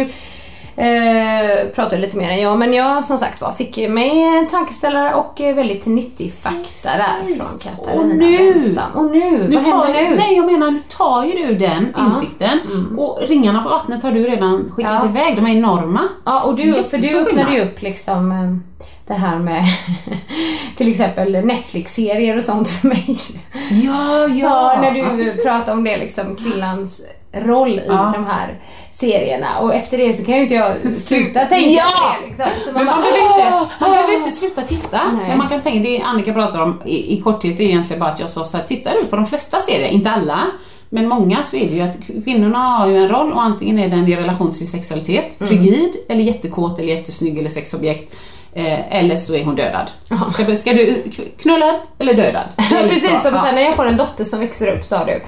eh, pratade lite mer än jag, men jag som sagt var fick mig en tankeställare och eh, väldigt nyttig fakta där från Katarina Och nu-. Och nu, Nu vad tar, händer nu? Nej jag menar nu tar ju du den Ja. insikten och ringarna på vattnet har du redan skickat Ja. iväg, de är enorma. Ja, och du, för du öppnade ju upp liksom eh, det här med till exempel Netflix-serier och sånt för mig. Ja, Ja, när du precis. pratar om det liksom, kvinnans roll i Ja. de här serierna och efter det så kan ju inte jag sluta tänka Ja! på det. Liksom. Men man, bara, behöver inte, "Åh, man åh." behöver inte sluta titta. Nej. Men man kan tänka, det Annika pratar om i, i korthet är egentligen bara att jag sa så här, tittar du på de flesta serier, inte alla, men många så är det ju att kvinnorna har ju en roll och antingen är den i relation till sin sexualitet, Mm. frigid eller jättekåt eller jättesnygg eller sexobjekt. Eh, eller så är hon dödad. Jaha. Ska, ska du knullad eller dödad? Precis, så. som Ja. sen när jag får en dotter som växer upp sa du.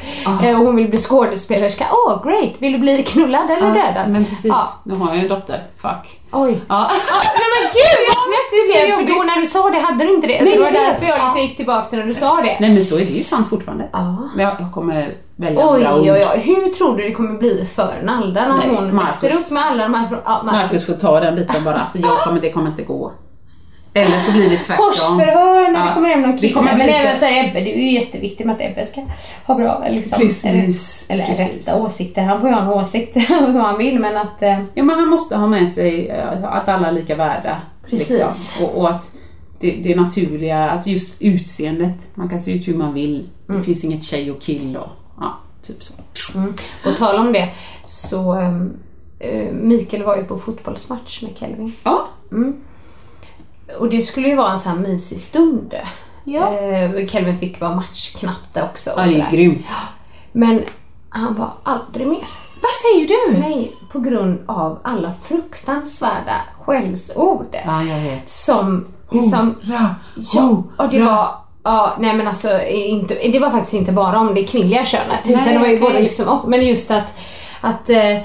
Eh, och hon vill bli skådespelerska. Åh, great! Vill du bli knullad eller dödad? Men precis, Ja. nu har jag ju en dotter. Fuck. Oj. Ja. Nej men gud vad knäppt det blev! För då när du sa det hade du inte det. Nej, så det var därför jag liksom gick tillbaka till när du sa det. Nej men så är det ju sant fortfarande. Ja. Jag, jag kommer välja Oj, andra oj, ord. oj. Hur tror du det kommer bli för Nalda när Nej, hon Marcus. växer upp med alla de här... Ja, Marcus. Marcus får ta den biten bara, för jag kommer, det kommer inte gå. Eller så blir det tvärtom. Korsförhör när Ja. det kommer hem någon kille. kommer Men bli även för Ebbe, det är ju jätteviktigt med att Ebbe ska ha bra liksom, Precis, Eller, eller precis. rätta åsikter. Han får ju ha en åsikt som han vill men att... Eh, Ja men han måste ha med sig eh, att alla är lika värda. Precis. Liksom. Och, och att det, det naturliga, att just utseendet, man kan se ut hur man vill. Mm. Det finns inget tjej och kill och ja, typ så. På tal om det så ehm, eh, Mikael var ju på fotbollsmatch med Kelvin. Ja, Och det skulle ju vara en sån här mysig stund. Ja. Eh, Kelvin fick vara matchknatte också. och ja det är grymt. Men han var aldrig mer. Vad säger du? Nej, på grund av alla fruktansvärda skällsord. Ja, jag vet. Som liksom... Hurra, Ja, och det var... Ja, nej men alltså inte, det var faktiskt inte bara om det kvinnliga könet Nej, utan det var ju okej. både liksom, och- men just att att eh,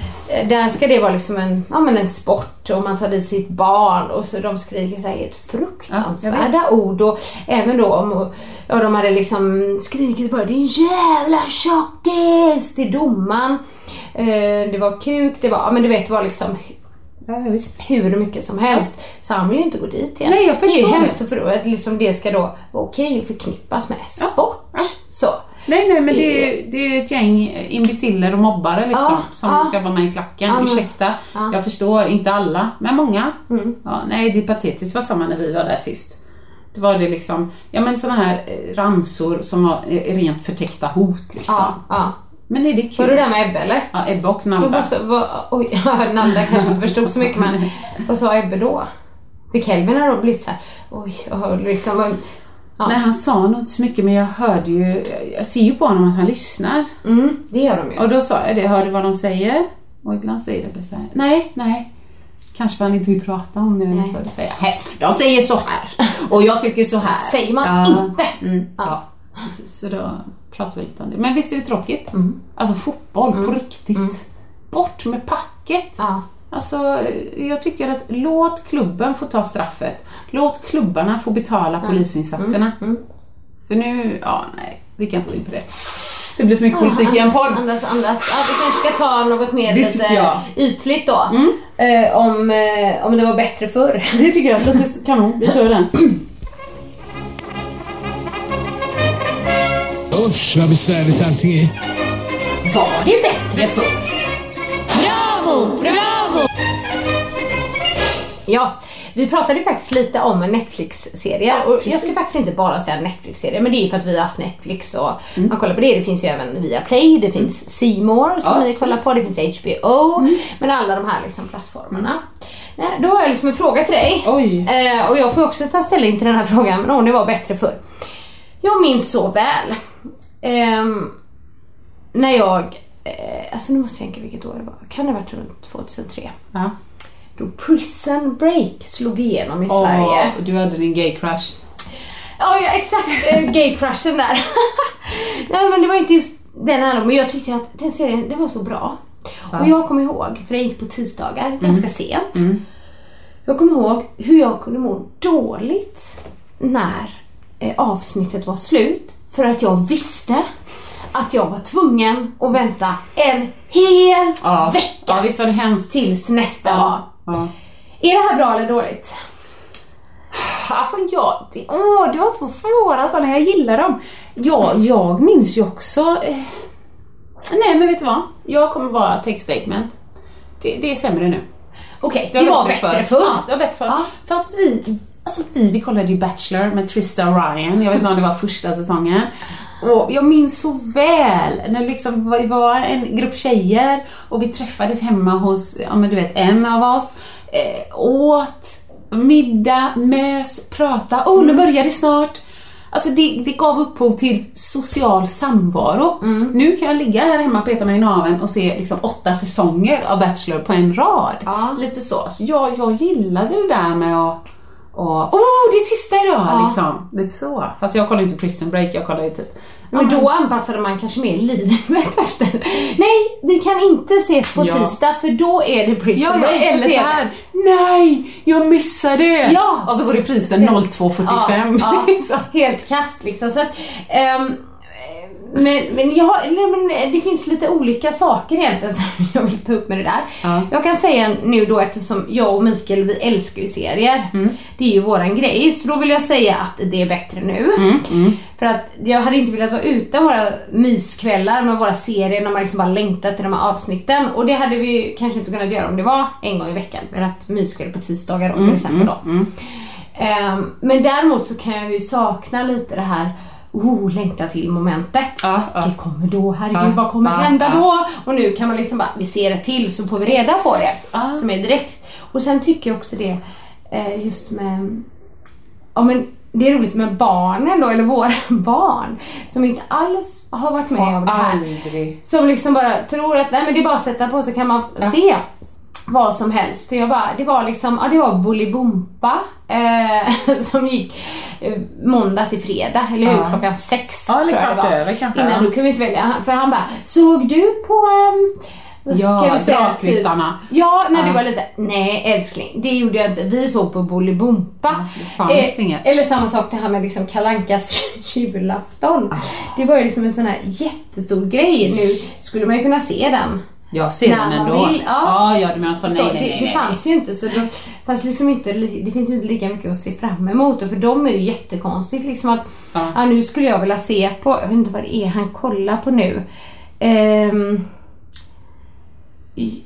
där ska det vara liksom en, ja, men en sport och man tar dit sitt barn och så de skriker helt fruktansvärda ord och även då om ja, de hade liksom skrikit bara din jävla tjockis till domaren. Eh, det var kuk, det var, ja, men du vet det var liksom Ja, hur mycket som helst. Så han vill ju inte gå dit igen. Nej, jag det är ju förstår hemskt att förstå att liksom det ska då vara okej att förknippas med sport. Ja. Så. Nej, nej, men det är, det är ett gäng imbeciller och mobbare liksom Ja, som ja. ska vara med i klacken. Ja, Ursäkta, ja. Mm. jag förstår, inte alla, men många. Ja, nej, det är patetiskt. Det var samma när vi var där sist. Det var det liksom, ja men såna här eh, ramsor som var eh, rent förtäckta hot liksom. Ja. Men är det kul? Var du där med Ebbe eller? Ja, Ebbe och Nalda. vad oj, ja, Nalda kanske inte förstod så mycket men vad sa Ebbe då? För Kelvin har då blivit så här, oj, och liksom, ja. Nej, han sa nog inte så mycket men jag hörde ju, jag ser ju på honom att han lyssnar. Mm, det gör de ju. Och då sa jag det, hör du vad de säger? Och ibland säger Ebbe så här, nej, nej. Kanske han inte vill prata om eller Nej. så. Säger jag, "Hej, de säger så här. Och jag tycker så här. säger man inte. Mm, ja. precis. Så då pratar vi lite om det. Men visst är det tråkigt? Alltså fotboll på riktigt. Bort med packet. Ja. Alltså, jag tycker att låt klubben få ta straffet. Låt klubbarna få betala polisinsatserna. För nu, ja nej, vi kan inte gå in på det. Det blir för mycket politik i en podd. Andas, andas. Ja, vi kanske ska ta något mer Det lite jag. ytligt då. Eh, om, eh, om det var bättre förr. Det tycker jag låter kanon. Vi kör den. Usch vad besvärligt allting är. Var det bättre förr? Bravo, bravo! Ja, vi pratade faktiskt lite om Netflix-serier och jag ska faktiskt inte bara säga Netflix-serier men det är ju för att vi har haft Netflix och man kollar på det. Det finns ju även via Play, det finns C More som Ja, vi precis. kollar på, det finns HBO, men alla de här liksom plattformarna. Eh, Då har jag liksom en fråga till dig. Oj. Eh, och jag får också ta ställning till den här frågan, men om det var bättre förr. Jag minns så väl ehm, när jag, eh, alltså nu måste jag tänka vilket år det var, kan det ha varit runt 2003? Ja. Prison Break slog igenom i Sverige. Åh, du hade din gay crush. Ja, ja exakt. eh, Gay-crushen där. Nej men det var inte just den här men jag tyckte att den serien den var så bra. Och jag kommer ihåg, för den gick på tisdagar ganska sent. Jag kommer ihåg hur jag kunde må dåligt när eh, avsnittet var slut. För att jag visste att jag var tvungen att vänta en hel Ja. vecka Ja, visst var det hemskt. tills nästa var. Ja. Är det här bra eller dåligt? Alltså jag, det, åh, det var så svåra sådana, jag gillar dem. Jag, jag minns ju också... Eh, nej men vet du vad? Jag kommer bara take statement. Det, det är sämre nu. Okej, det, var bättre förr. Ja, det var bättre förr. Ja. För att vi, alltså vi, vi kollade ju Bachelor med Trista och Ryan. Jag vet inte om det var första säsongen. Och jag minns så väl när liksom vi var en grupp tjejer och vi träffades hemma hos, ja men du vet, en av oss. Eh, åt, middag, mös, prata. Åh, oh, nu börjar det snart. Alltså det, det gav upphov till social samvaro. Nu kan jag ligga här hemma och peta mig i naveln och se liksom åtta säsonger av Bachelor på en rad. Ja. Lite så. så jag, jag gillade det där med att och, oh, det är tisdag idag! Ja. Liksom. Lite så. Fast jag kollar ju inte Prison Break, jag kollar ju typ... Men då anpassade man kanske mer livet efter. Nej, vi kan inte ses på Ja. tisdag för då är det Prison Ja, Break eller så här. Nej, jag missade det! Ja. Och så går reprisen 02.45. Ja, ja, helt kast liksom. Så att, ehm, men, men, jag, men det finns lite olika saker egentligen som jag vill ta upp med det där. Ja. Jag kan säga nu då eftersom jag och Mikael vi älskar ju serier. Mm. Det är ju våran grej. Så då vill jag säga att det är bättre nu. Mm, För att jag hade inte velat vara utan våra myskvällar med våra serier när man liksom bara längtat till de här avsnitten. Och det hade vi ju kanske inte kunnat göra om det var en gång i veckan. Vi hade haft myskväll på tisdagar då, Mm, till exempel då. Ehm, men däremot så kan jag ju sakna lite det här Oh, längta till momentet. Ja, ja. Det kommer då, herregud Ja, vad kommer hända då? Och nu kan man liksom bara, vi ser det till så får vi reda på det. Som är direkt. Och sen tycker jag också det, eh, just med, ja men det är roligt med barnen då, eller våra barn. Som inte alls har varit med om det här. Aldrig. Som liksom bara tror att nej men det är bara att sätta på så kan man se vad som helst. Jag bara, det var liksom, ja det var Bolibompa eh, som gick eh, måndag till fredag, eller hur? Ja. Klockan sex Ja, eller tror jag det var. över kanske, Innan ja. du kunde vi inte välja. För han bara, såg du på ska Ja, Drakryttarna. Typ, ja, när du Ja. var lite, nej älskling, det gjorde jag inte. Vi såg på Bolibompa. fanns inget. Eller samma sak det här med liksom Kalankas julafton. Ah. Det var ju liksom en sån här jättestor grej. Nu skulle man ju kunna se den. Jag ser När den ändå. vill, ja. ja, ja, du menar så. Nej, så nej, det, nej, det nej. fanns ju inte så det fanns liksom inte, det finns ju inte lika mycket att se fram emot för dem är det ju jättekonstigt liksom att Ja. ja. nu skulle jag vilja se på, jag vet inte vad det är han kollar på nu. Ehm,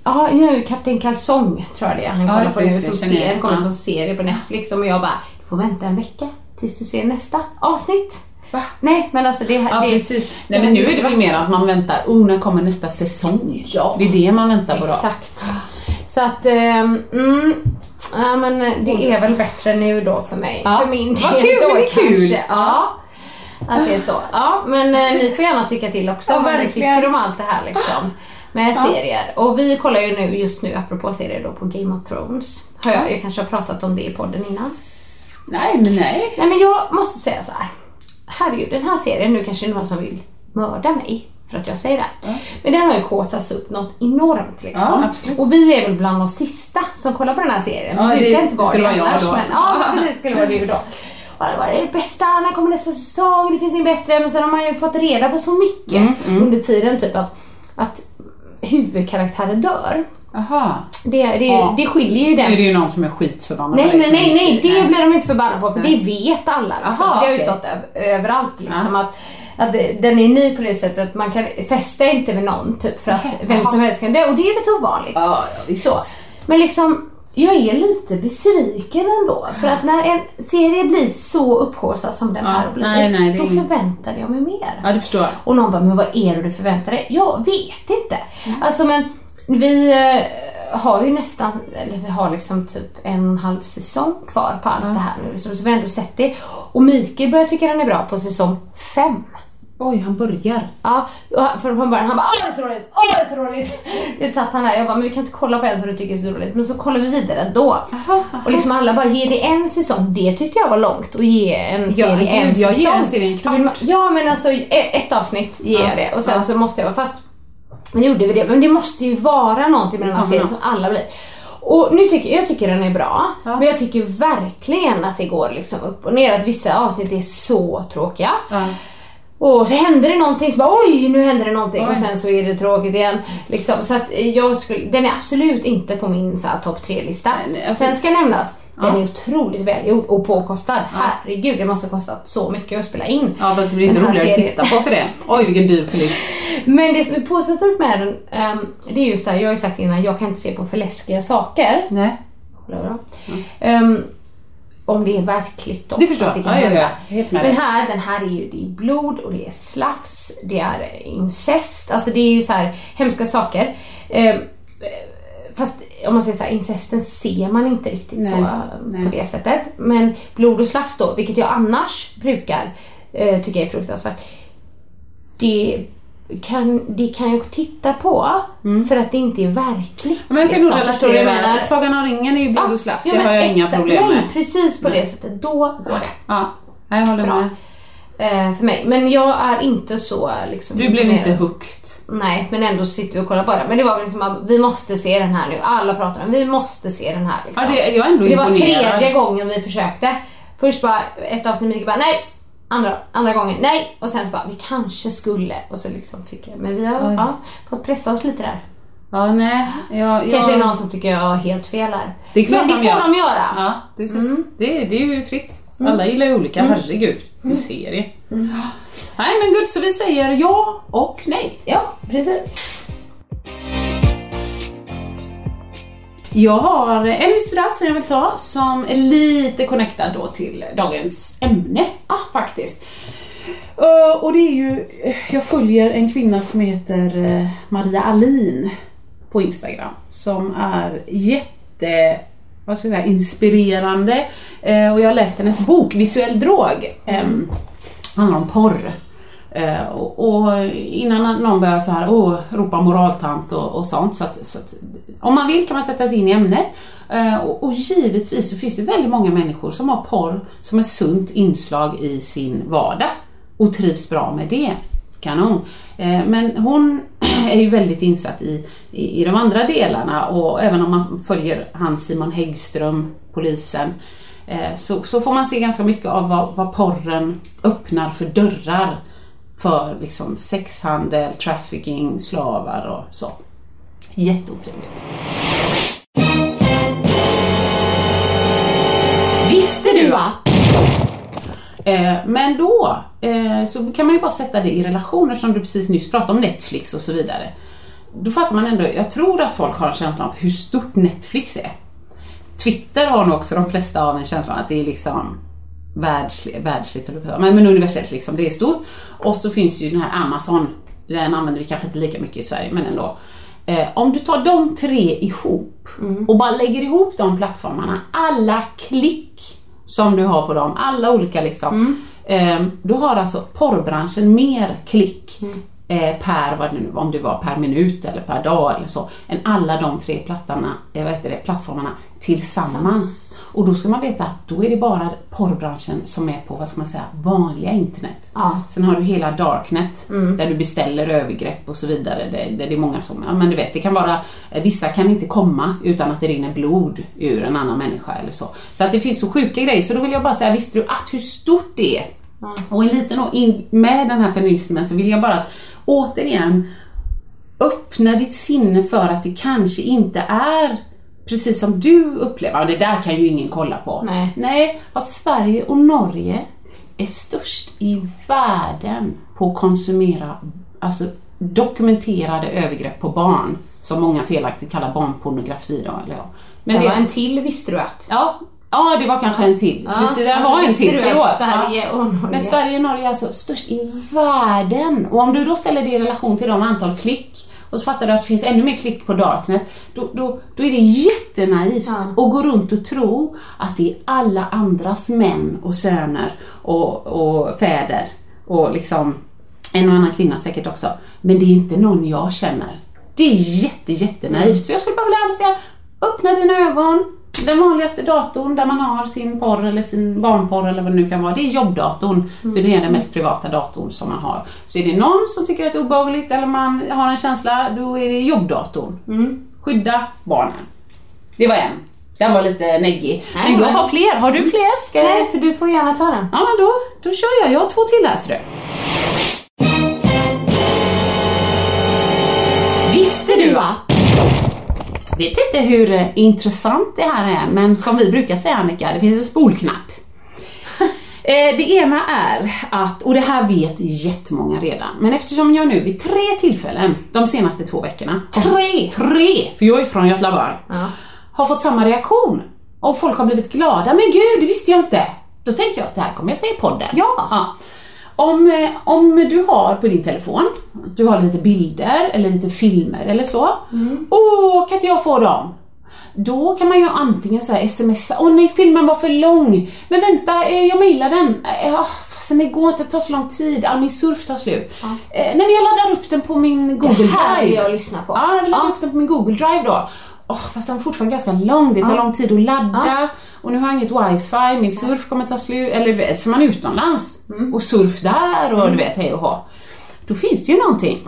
Ja, nu Kapten Kalsong tror jag det är han Ja, kollar just på det, nu det, som ser, kollar Ja. på en serie på Netflix och jag bara, du får vänta en vecka tills du ser nästa avsnitt. Va? Nej men alltså det, Ja, det precis. Nej, men nu är det väl mer att man väntar, oh, när kommer nästa säsong? Ja. Det är det man väntar på då. Exakt. Så att, ehm, mm, ja men det är väl bättre nu då för mig. Ja. För min del Vad kul, då men det är kul. kanske. Ja. Att det är så. Ja, men eh, ni får gärna tycka till också Ja, vad ni tycker om allt det här liksom. Med serier. Och vi kollar ju nu just nu, apropå serier då, på Game of Thrones. Har jag, jag kanske har pratat om det i podden innan. Nej, men nej. Nej men jag måste säga så här. Herregud, den här serien, nu kanske det är någon som vill mörda mig för att jag säger det. här. Men den har ju kåsats upp något enormt liksom. Ja, och vi är väl bland de sista som kollar på den här serien. Ja, det det- det skulle det vara jag då. Men, ja, precis, skulle vara du då. Bara, Vad är det bästa? När kommer nästa säsong? Det finns inget bättre. Men sen har man ju fått reda på så mycket Mm, under tiden. Typ att, att huvudkaraktärer dör. Aha. Det, det, Ja. det skiljer ju Nu den. är det ju någon som är skitförbannad Nej, nej, nej, nej, det blir de inte förbannade på för Nej. det vet alla. Liksom. Aha, det har ju stått öv- överallt liksom att, att den är ny på det sättet att man kan fästa inte med någon typ för att vem som helst kan dö och det är lite ovanligt. Ja, ja, visst. Så. Men liksom, jag är lite besviken ändå. För att när en serie blir så upphaussad som den Ja, här blivit, nej, nej, då förväntade jag mig mer. Ja, det förstår jag. Och någon bara, men vad är det du förväntar dig? Jag vet inte. Alltså men vi eh, har ju nästan, eller vi har liksom typ en och en halv säsong kvar på allt det här nu. Så, så vi har ändå sett det. Och Mikael börjar tycka den är bra på säsong fem. Oj, han börjar. Ja, från början han bara åh det är så roligt, åh det är så roligt. Det satt han där, jag bara men vi kan inte kolla på en som du tycker är så roligt. Men så kollar vi vidare då. Och liksom alla bara ge det en säsong, det tyckte jag var långt att ge en Ja, serie en jag ger säsong. en serie en Då vill man- Ja men alltså e- ett avsnitt ger jag det och sen så måste jag, fast men gjorde vi det, men det måste ju vara någonting med den här serien som alla blir. Och nu tycker jag tycker den är bra, Ja. men jag tycker verkligen att det går liksom upp och ner. Att vissa avsnitt är så tråkiga. Ja. Och så händer det någonting så bara oj nu händer det någonting Oj. och sen så är det tråkigt igen. Liksom, så att jag skulle, den är absolut inte på min så här topp tre-lista. Alltså- sen ska nämnas, den Ja. är otroligt välgjord och påkostad. Herregud, det måste ha kostat så mycket att spela in. Ja, fast det blir inte roligare att titta på för det. Oj, vilken dyr kuliss. Men det som är positivt med den, ehm, det är just det här, jag har ju sagt innan, jag kan inte se på för läskiga saker. Nej, bra. Ehm, om det är verkligt då. Det förstår jag. kan Ja, ja, ja. Men här, den här är ju det är blod och det är slafs, det är incest, alltså det är ju så här hemska saker. Ehm, fast om man säger så här, incesten ser man inte riktigt Nej, så eh, nej. på det sättet. Men blod och slafs då, vilket jag annars brukar eh, tycka är fruktansvärt. Det kan, det kan jag titta på för att det inte är verkligt. Mm. Men jag kan nog liksom. Du relatera med Sagan om ringen är ju blod och slafs, Ja, det har jag inga problem Nej, med. precis på det sättet. Då går det. Ja, jag håller Bra. med. Eh, för mig. Men jag är inte så liksom... Du blev inte hooked. Nej, men ändå sitter vi och kollar på det. Men det var liksom att vi måste se den här nu. Alla pratar om vi måste se den här. Liksom. Ja, det, jag är ändå det var imponerad. tredje gången vi försökte. Först bara ett avsnitt, Mikael bara nej. Andra, andra gången nej. Och sen så bara vi kanske skulle. Och så liksom fick jag. Men vi har ja, fått pressa oss lite där. Ja, nej. Jag, Kanske är jag, någon som tycker jag har helt fel här. Det är klart men det de får gör. de göra. Ja, det, är, Mm. det, det är ju fritt. Alla gillar ju olika, herregud. En serie. Mm. Nej men gud, så vi säger ja och nej. Ja, precis. Jag har en historiat som jag vill ta som är lite connectad då till dagens ämne ah, faktiskt. Eh, och det är ju, jag följer en kvinna som heter eh, Maria Alin på Instagram som är jätte vad ska jag säga, inspirerande Eh, och jag har läst hennes bok Visuell drog. Eh, handlar om porr. Eh, och, och innan någon börjar så här, oh, ropa moraltant och, och sånt. Så att, så att, om man vill kan man sätta sig in i ämnet. Eh, och, och givetvis så finns det väldigt många människor som har porr som ett sunt inslag i sin vardag. Och trivs bra med det. Kanon. Eh, men hon är ju väldigt insatt i, i, i de andra delarna och även om man följer han Simon Häggström, polisen, eh, så, så får man se ganska mycket av vad, vad porren öppnar för dörrar för liksom sexhandel, trafficking, slavar och så. Jätteotrevligt. Visste du att? Eh, men då eh, så kan man ju bara sätta det i relation eftersom du precis nyss pratade om Netflix och så vidare. Då fattar man ändå, jag tror att folk har en känsla av hur stort Netflix är. Twitter har nog också de flesta av en känsla av att det är liksom världsligt, världsligt men, men universellt liksom, det är stort. Och så finns ju den här Amazon, den använder vi kanske inte lika mycket i Sverige men ändå. Eh, om du tar de tre ihop och bara lägger ihop de plattformarna, alla klick som du har på dem, alla olika liksom. Eh, du har alltså porrbranschen mer klick eh, per, vad det nu, om det var per minut eller per dag eller så, än alla de tre plattarna, eh, vad heter det, plattformarna tillsammans. Och då ska man veta att då är det bara porrbranschen som är på, vad ska man säga, vanliga internet. Ja. Sen har du hela darknet där du beställer övergrepp och så vidare. Där, där det är många som, ja men du vet, det kan vara, eh, vissa kan inte komma utan att det rinner blod ur en annan människa eller så. Så att det finns så sjuka grejer. Så då vill jag bara säga, visste du att hur stort det är? Och en liten och in, med den här feminismen så vill jag bara återigen öppna ditt sinne för att det kanske inte är precis som du upplever. Det där kan ju ingen kolla på. Nej. Nej, vad Sverige och Norge är störst i världen på att konsumera alltså, dokumenterade övergrepp på barn. Som många felaktigt kallar barnpornografi då. Eller ja. Men Det det, var en till visste du att. ja, ja, det var kanske en till. Ja, Precis, det alltså, var en visste till. Förlåt. Sverige Ja. och Norge- Men Sverige och Norge är alltså störst i världen. Och om du då ställer det i relation till de antal klick och så fattar du att det finns ännu mer klick på Darknet. Då, då, då är det jättenaivt att gå runt och tro att det är alla andras män och söner och, och fäder och liksom en och annan kvinna säkert också. Men det är inte någon jag känner. Det är jätte, jättenaivt. Så jag skulle bara vilja säga, öppna dina ögon. Den vanligaste datorn där man har sin porr eller sin barnporr eller vad det nu kan vara, det är jobbdatorn. För det är den mest privata datorn som man har. Så är det någon som tycker att det är obehagligt eller man har en känsla, då är det jobbdatorn. Skydda barnen. Det var en. Den var lite neggig. Men jag har fler. Har du fler? Ska jag... Nej, för du får gärna ta den. Ja men då, då kör jag. Jag har två till här ser du. Vet inte hur intressant det här är, men som vi brukar säga Annika, det finns en spolknapp. Eh, Det ena är att, och det här vet jättemånga redan, men eftersom jag nu vid tre tillfällen de senaste två veckorna, Tre! tre, för jag är från Götlaborg, Ja. har fått samma reaktion. Och folk har blivit glada, men gud det visste jag inte. Då tänker jag att det här kommer jag säga i podden. Ja. Om, eh, om du har på din telefon, du har lite bilder eller lite filmer eller så. Åh, kan inte jag få dem? Då kan man ju antingen säga smsa, åh nej filmen var för lång. Men vänta, eh, jag mejlar den. Eh, Ja, fastän det går inte, det tar så lång tid, all min surf tar slut. Eh, nej men jag laddar upp den på min Google Det här vill Drive. jag lyssna på. Ja, jag vill ladda Ja. upp den på min Google Drive då. Åh, fast den är fortfarande ganska lång, det tar lång tid att ladda. Och nu har jag inget wifi, min surf kommer ta slut, eller du vet, så man är utomlands och surf där och du vet hej och hå. Då finns det ju någonting.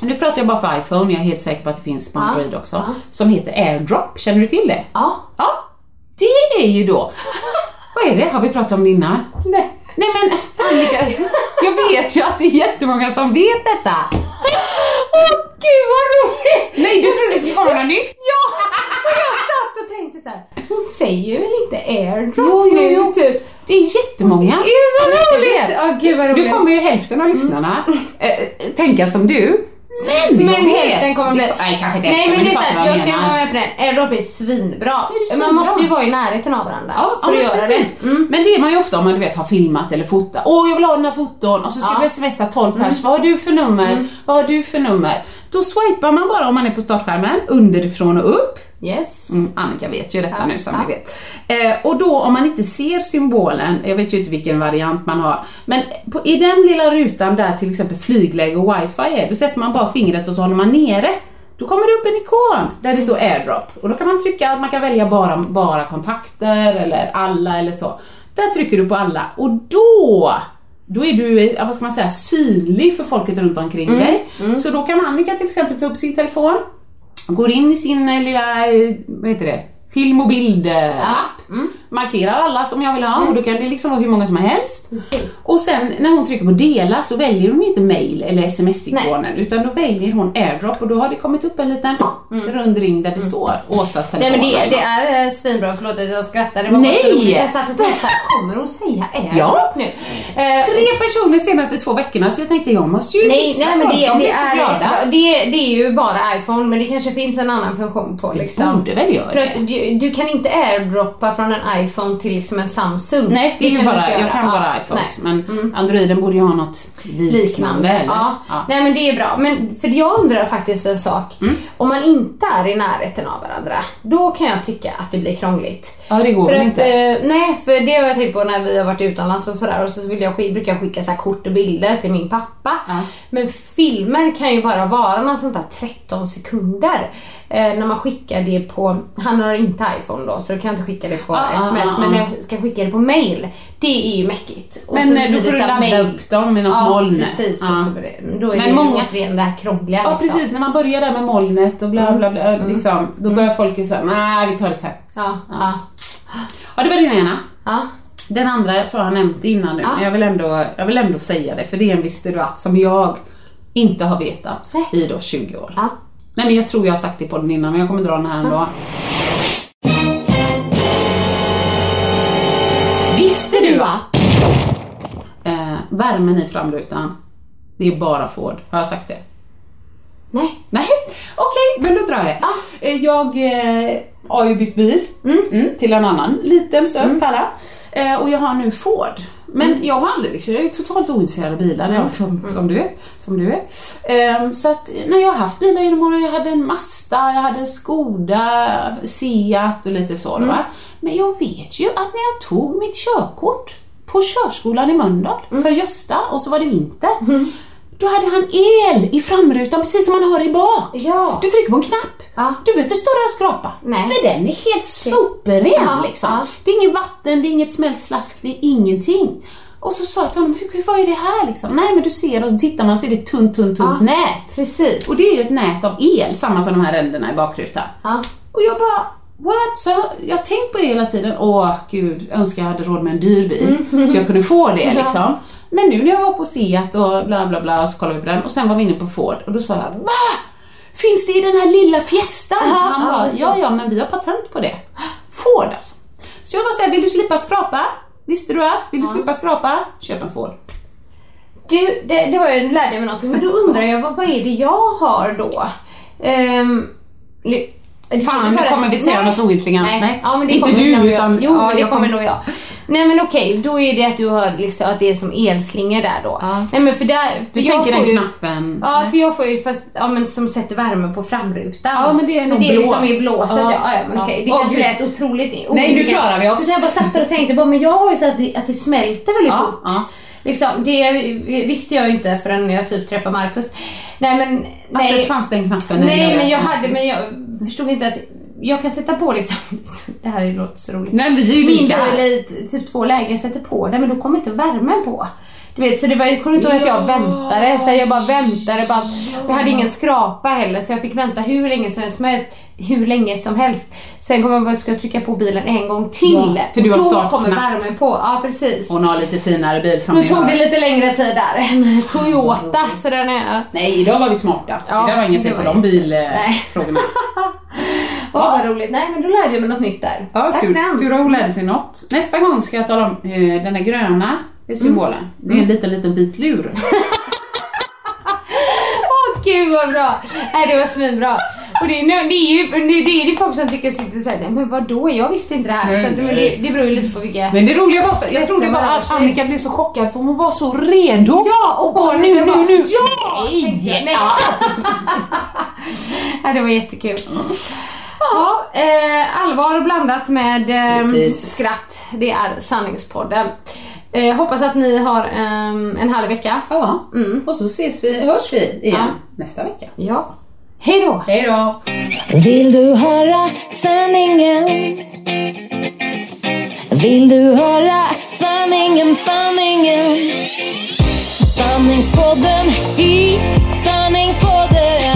Nu pratar jag bara för iPhone, jag är helt säker på att det finns på Ja. Android också, som heter AirDrop, känner du till det? Ja. Ja, det är ju då, vad är det, har vi pratat om det innan? Nej. Nej men Annika, jag vet ju att det är jättemånga som vet detta. Åh gud vad roligt! Nej, du trodde det skulle komma något nytt? Ja! Och jag satt och tänkte så här. hon säger väl inte airdrop Jo, nu jo. typ? Det är jättemånga Det är så som inte roligt! vet. Ja gud vad Nu roligt. kommer ju hälften av lyssnarna eh, tänka som du. Men, Men hälften kommer bli... Nej, kanske inte Nej men det är vad jag ska vara med på den. Airdrop är svinbra. är Man måste ju vara i närheten av varandra Ja, för ja att men göra precis. det. Mm. Men det är man ju ofta om man du vet har filmat eller fotat. Åh, jag vill ha den här foton och så ska Ja. du smsa 12 pers. Vad har du för nummer? Vad har du för nummer? Då swipar man bara om man är på startskärmen underifrån och upp. Yes. Mm, Annika vet ju detta Ja, nu som ja. ni vet. Eh, och då om man inte ser symbolen, jag vet ju inte vilken variant man har, men på, i den lilla rutan där till exempel flygläge och wifi är, då sätter man bara fingret och så håller man nere. Då kommer det upp en ikon där det står airdrop och då kan man trycka att man kan välja bara, bara kontakter eller alla eller så. Där trycker du på alla och då då är du, eh, vad ska man säga, synlig för folket runt omkring dig. Så då kan Annika till exempel ta upp sin telefon, går in i sin lilla, eh, vad heter det, film och bild-app, eh, mm markerar alla som jag vill ha och då kan det liksom vara hur många som helst. Precis. Och sen när hon trycker på dela så väljer hon inte mail eller sms-ikonen utan då väljer hon airdrop och då har det kommit upp en liten rund ring där det står Åsas Mm. Nej telefon. men det, det är eh, svinbra, förlåt att jag skrattar. Det var Nej! Jag satt och såhär, kommer hon säga airdrop Ja. nu? Eh, Tre personer senaste två veckorna så jag tänkte jag måste ju Nej, tipsa nej men folk, det, de det, blir så glada. är, det, det är ju bara iPhone men det kanske finns en annan funktion på liksom. borde väl göra det. du, du kan inte airdroppa från en iPhone till liksom en Samsung. Nej, det är du bara, jag kan bara iPhones nej. Mm. men Androiden borde ju ha något liknande, liknande. Ja. Ja. Nej men det är bra. Men för jag undrar faktiskt en sak. Mm. Om man inte är i närheten av varandra, då kan jag tycka att det blir krångligt. Ja, det går för väl att, inte. eh, nej, för det har jag tänkt på när vi har varit utomlands och sådär och så vill jag, brukar jag skicka så här kort och bilder till min pappa. Ja. Men filmer kan ju bara vara någon sånt där 13 sekunder. Eh, när man skickar det på, han har inte iPhone då så då kan jag inte skicka det på Ah, sms ja, men ja. jag ska skicka det på mail. Det är ju mäckigt. Och Men, blir då får du ladda mail- upp dem i något ja, moln. precis. Ja. Det, då är Men det många- återigen det här krångliga Ja liksom. precis, när man börjar där med molnet och bla bla bla, liksom, då börjar folk ju säga nej vi tar det sen. Ja, ja. Ja det var din ena. ja. Den andra, jag tror jag har nämnt det innan nu, Ja. men jag vill, ändå, jag vill ändå säga det för det är en visste du att som jag inte har vetat Nej. i då 20 år. ja. Nej men jag tror jag har sagt det på den innan men jag kommer dra den här ändå. Visste att? Eh, värmen i framrutan, det är bara Ford. Har jag sagt det? Nej. Nej, okej, men då drar jag det. Eh, Jag eh, har ju bytt bil mm, till en annan liten söt pärla. Eh, och jag har nu Ford. Men jag var aldrig liksom, jag är totalt ointresserad av bilar jag, som, som du är. Som du är. Eh, så att när jag har haft bilar genom åren, jag hade en Mazda, jag hade en Skoda, Seat och lite så. Va? Men jag vet ju att när jag tog mitt körkort på körskolan i Mölndal för Gösta och så var det vinter. Då hade han el i framrutan precis som man har i bak. Ja. Du trycker på en knapp. Ja. Du behöver inte stå där och skrapa. Nej. För den är helt superren Ja, liksom. ja. Det är inget vatten, det är inget smält slask, det är ingenting. Och så sa jag till honom, "Hur- vad är det här liksom? Nej men du ser, och så tittar man så är det ett tunt, tunt, tunt nät. Precis. Och det är ju ett nät av el, samma som de här ränderna i bakrutan. Ja. Och jag bara, what? Så jag, har tänkt på det hela tiden. Åh gud, jag önskar jag hade råd med en dyr bil. Så jag kunde få det liksom. Men nu när jag var på Seat och bla bla bla och så kollade vi på den och sen var vi inne på Ford och då sa jag, va? Finns det i den här lilla Fiestan? Aha, Han bara, ja. ja men vi har patent på det. Ford alltså. Så jag bara säger, vill du slippa skrapa? Visste du att? Vill du slippa skrapa? Köp en Ford. Du, det, det var ju, nu lärde jag mig någonting, men då undrar jag vad, vad är det jag har då? Um, Fan, nu kommer vi säga något ointelligent. Nej, Ja, men det inte kommer du, nog jag. utan- Jo, ja, det jag kommer kom- nog jag. Nej men okej, då är det att du har liksom att det är som elslingor där då. Ja. Nej men för där... För Du jag tänker får den ju, knappen? Ja, för jag får ju fast, ja men som sätter värme på framrutan. Ja, men det är nog det är liksom blås. i blåset, Ja. ja. ja, men Ja. okej. Det kanske lät otroligt Nej, nu klarar vi oss. Så jag bara satt där och tänkte, bara, men jag har ju så att det, att det smälter väldigt Ja, fort. ja. Liksom, det visste jag ju inte förrän jag typ träffade Marcus. Nej men, nej. Alltså, fanns den knappen? Nej men jag hade, men jag förstod inte att jag kan sätta på liksom, det här låter så roligt. Nej, vi är ju Min lika t- typ två lägen, jag sätter på den men då kommer inte värmen på. Du vet, så det var, jag kommer inte ihåg att jag väntade, så jag bara väntade. Bara, jag hade ingen skrapa heller så jag fick vänta hur länge som helst. Hur länge som helst. Sen kom jag bara att jag ska trycka på bilen en gång till. Ja, för du har då startknapp. kommer värmen på. Ja precis. Hon har lite finare bil som Då ni tog det lite längre tid där. En Toyota, så den är... Nej, idag var vi smarta. Ja, det var inget fel på de bilfrågorna. Åh vad roligt. Nej men då lärde jag mig något nytt där. Ja, Tack tur, för tur att hon lärde sig något. Nästa gång ska jag tala om eh, den här gröna symbolen. Det är en liten, liten bit lur. Åh gud vad bra! Nej det var svinbra. Och det är, nu- det är ju det är, det det folk som tycker sitter såhär, nej men vadå jag visste inte det här. Nej, så att, men nej. det, det beror ju lite på vilka... Men det roliga var, jag trodde Spetsen bara var att. Annika blev så chockad för hon var så redo. Ja och bara, hon nu, bara, nu, nu. Ja! jag. Nej. ja, det var jättekul. Ja, eh, allvar blandat med eh, skratt. Det är Sanningspodden. Eh, hoppas att ni har eh, en härlig vecka. Ja, och så ses vi, hörs vi igen Ja. nästa vecka. Ja. Hej då! Hej då! Vill du höra sanningen? Vill du höra sanningen, sanningen? Sanningspodden i sanningspodden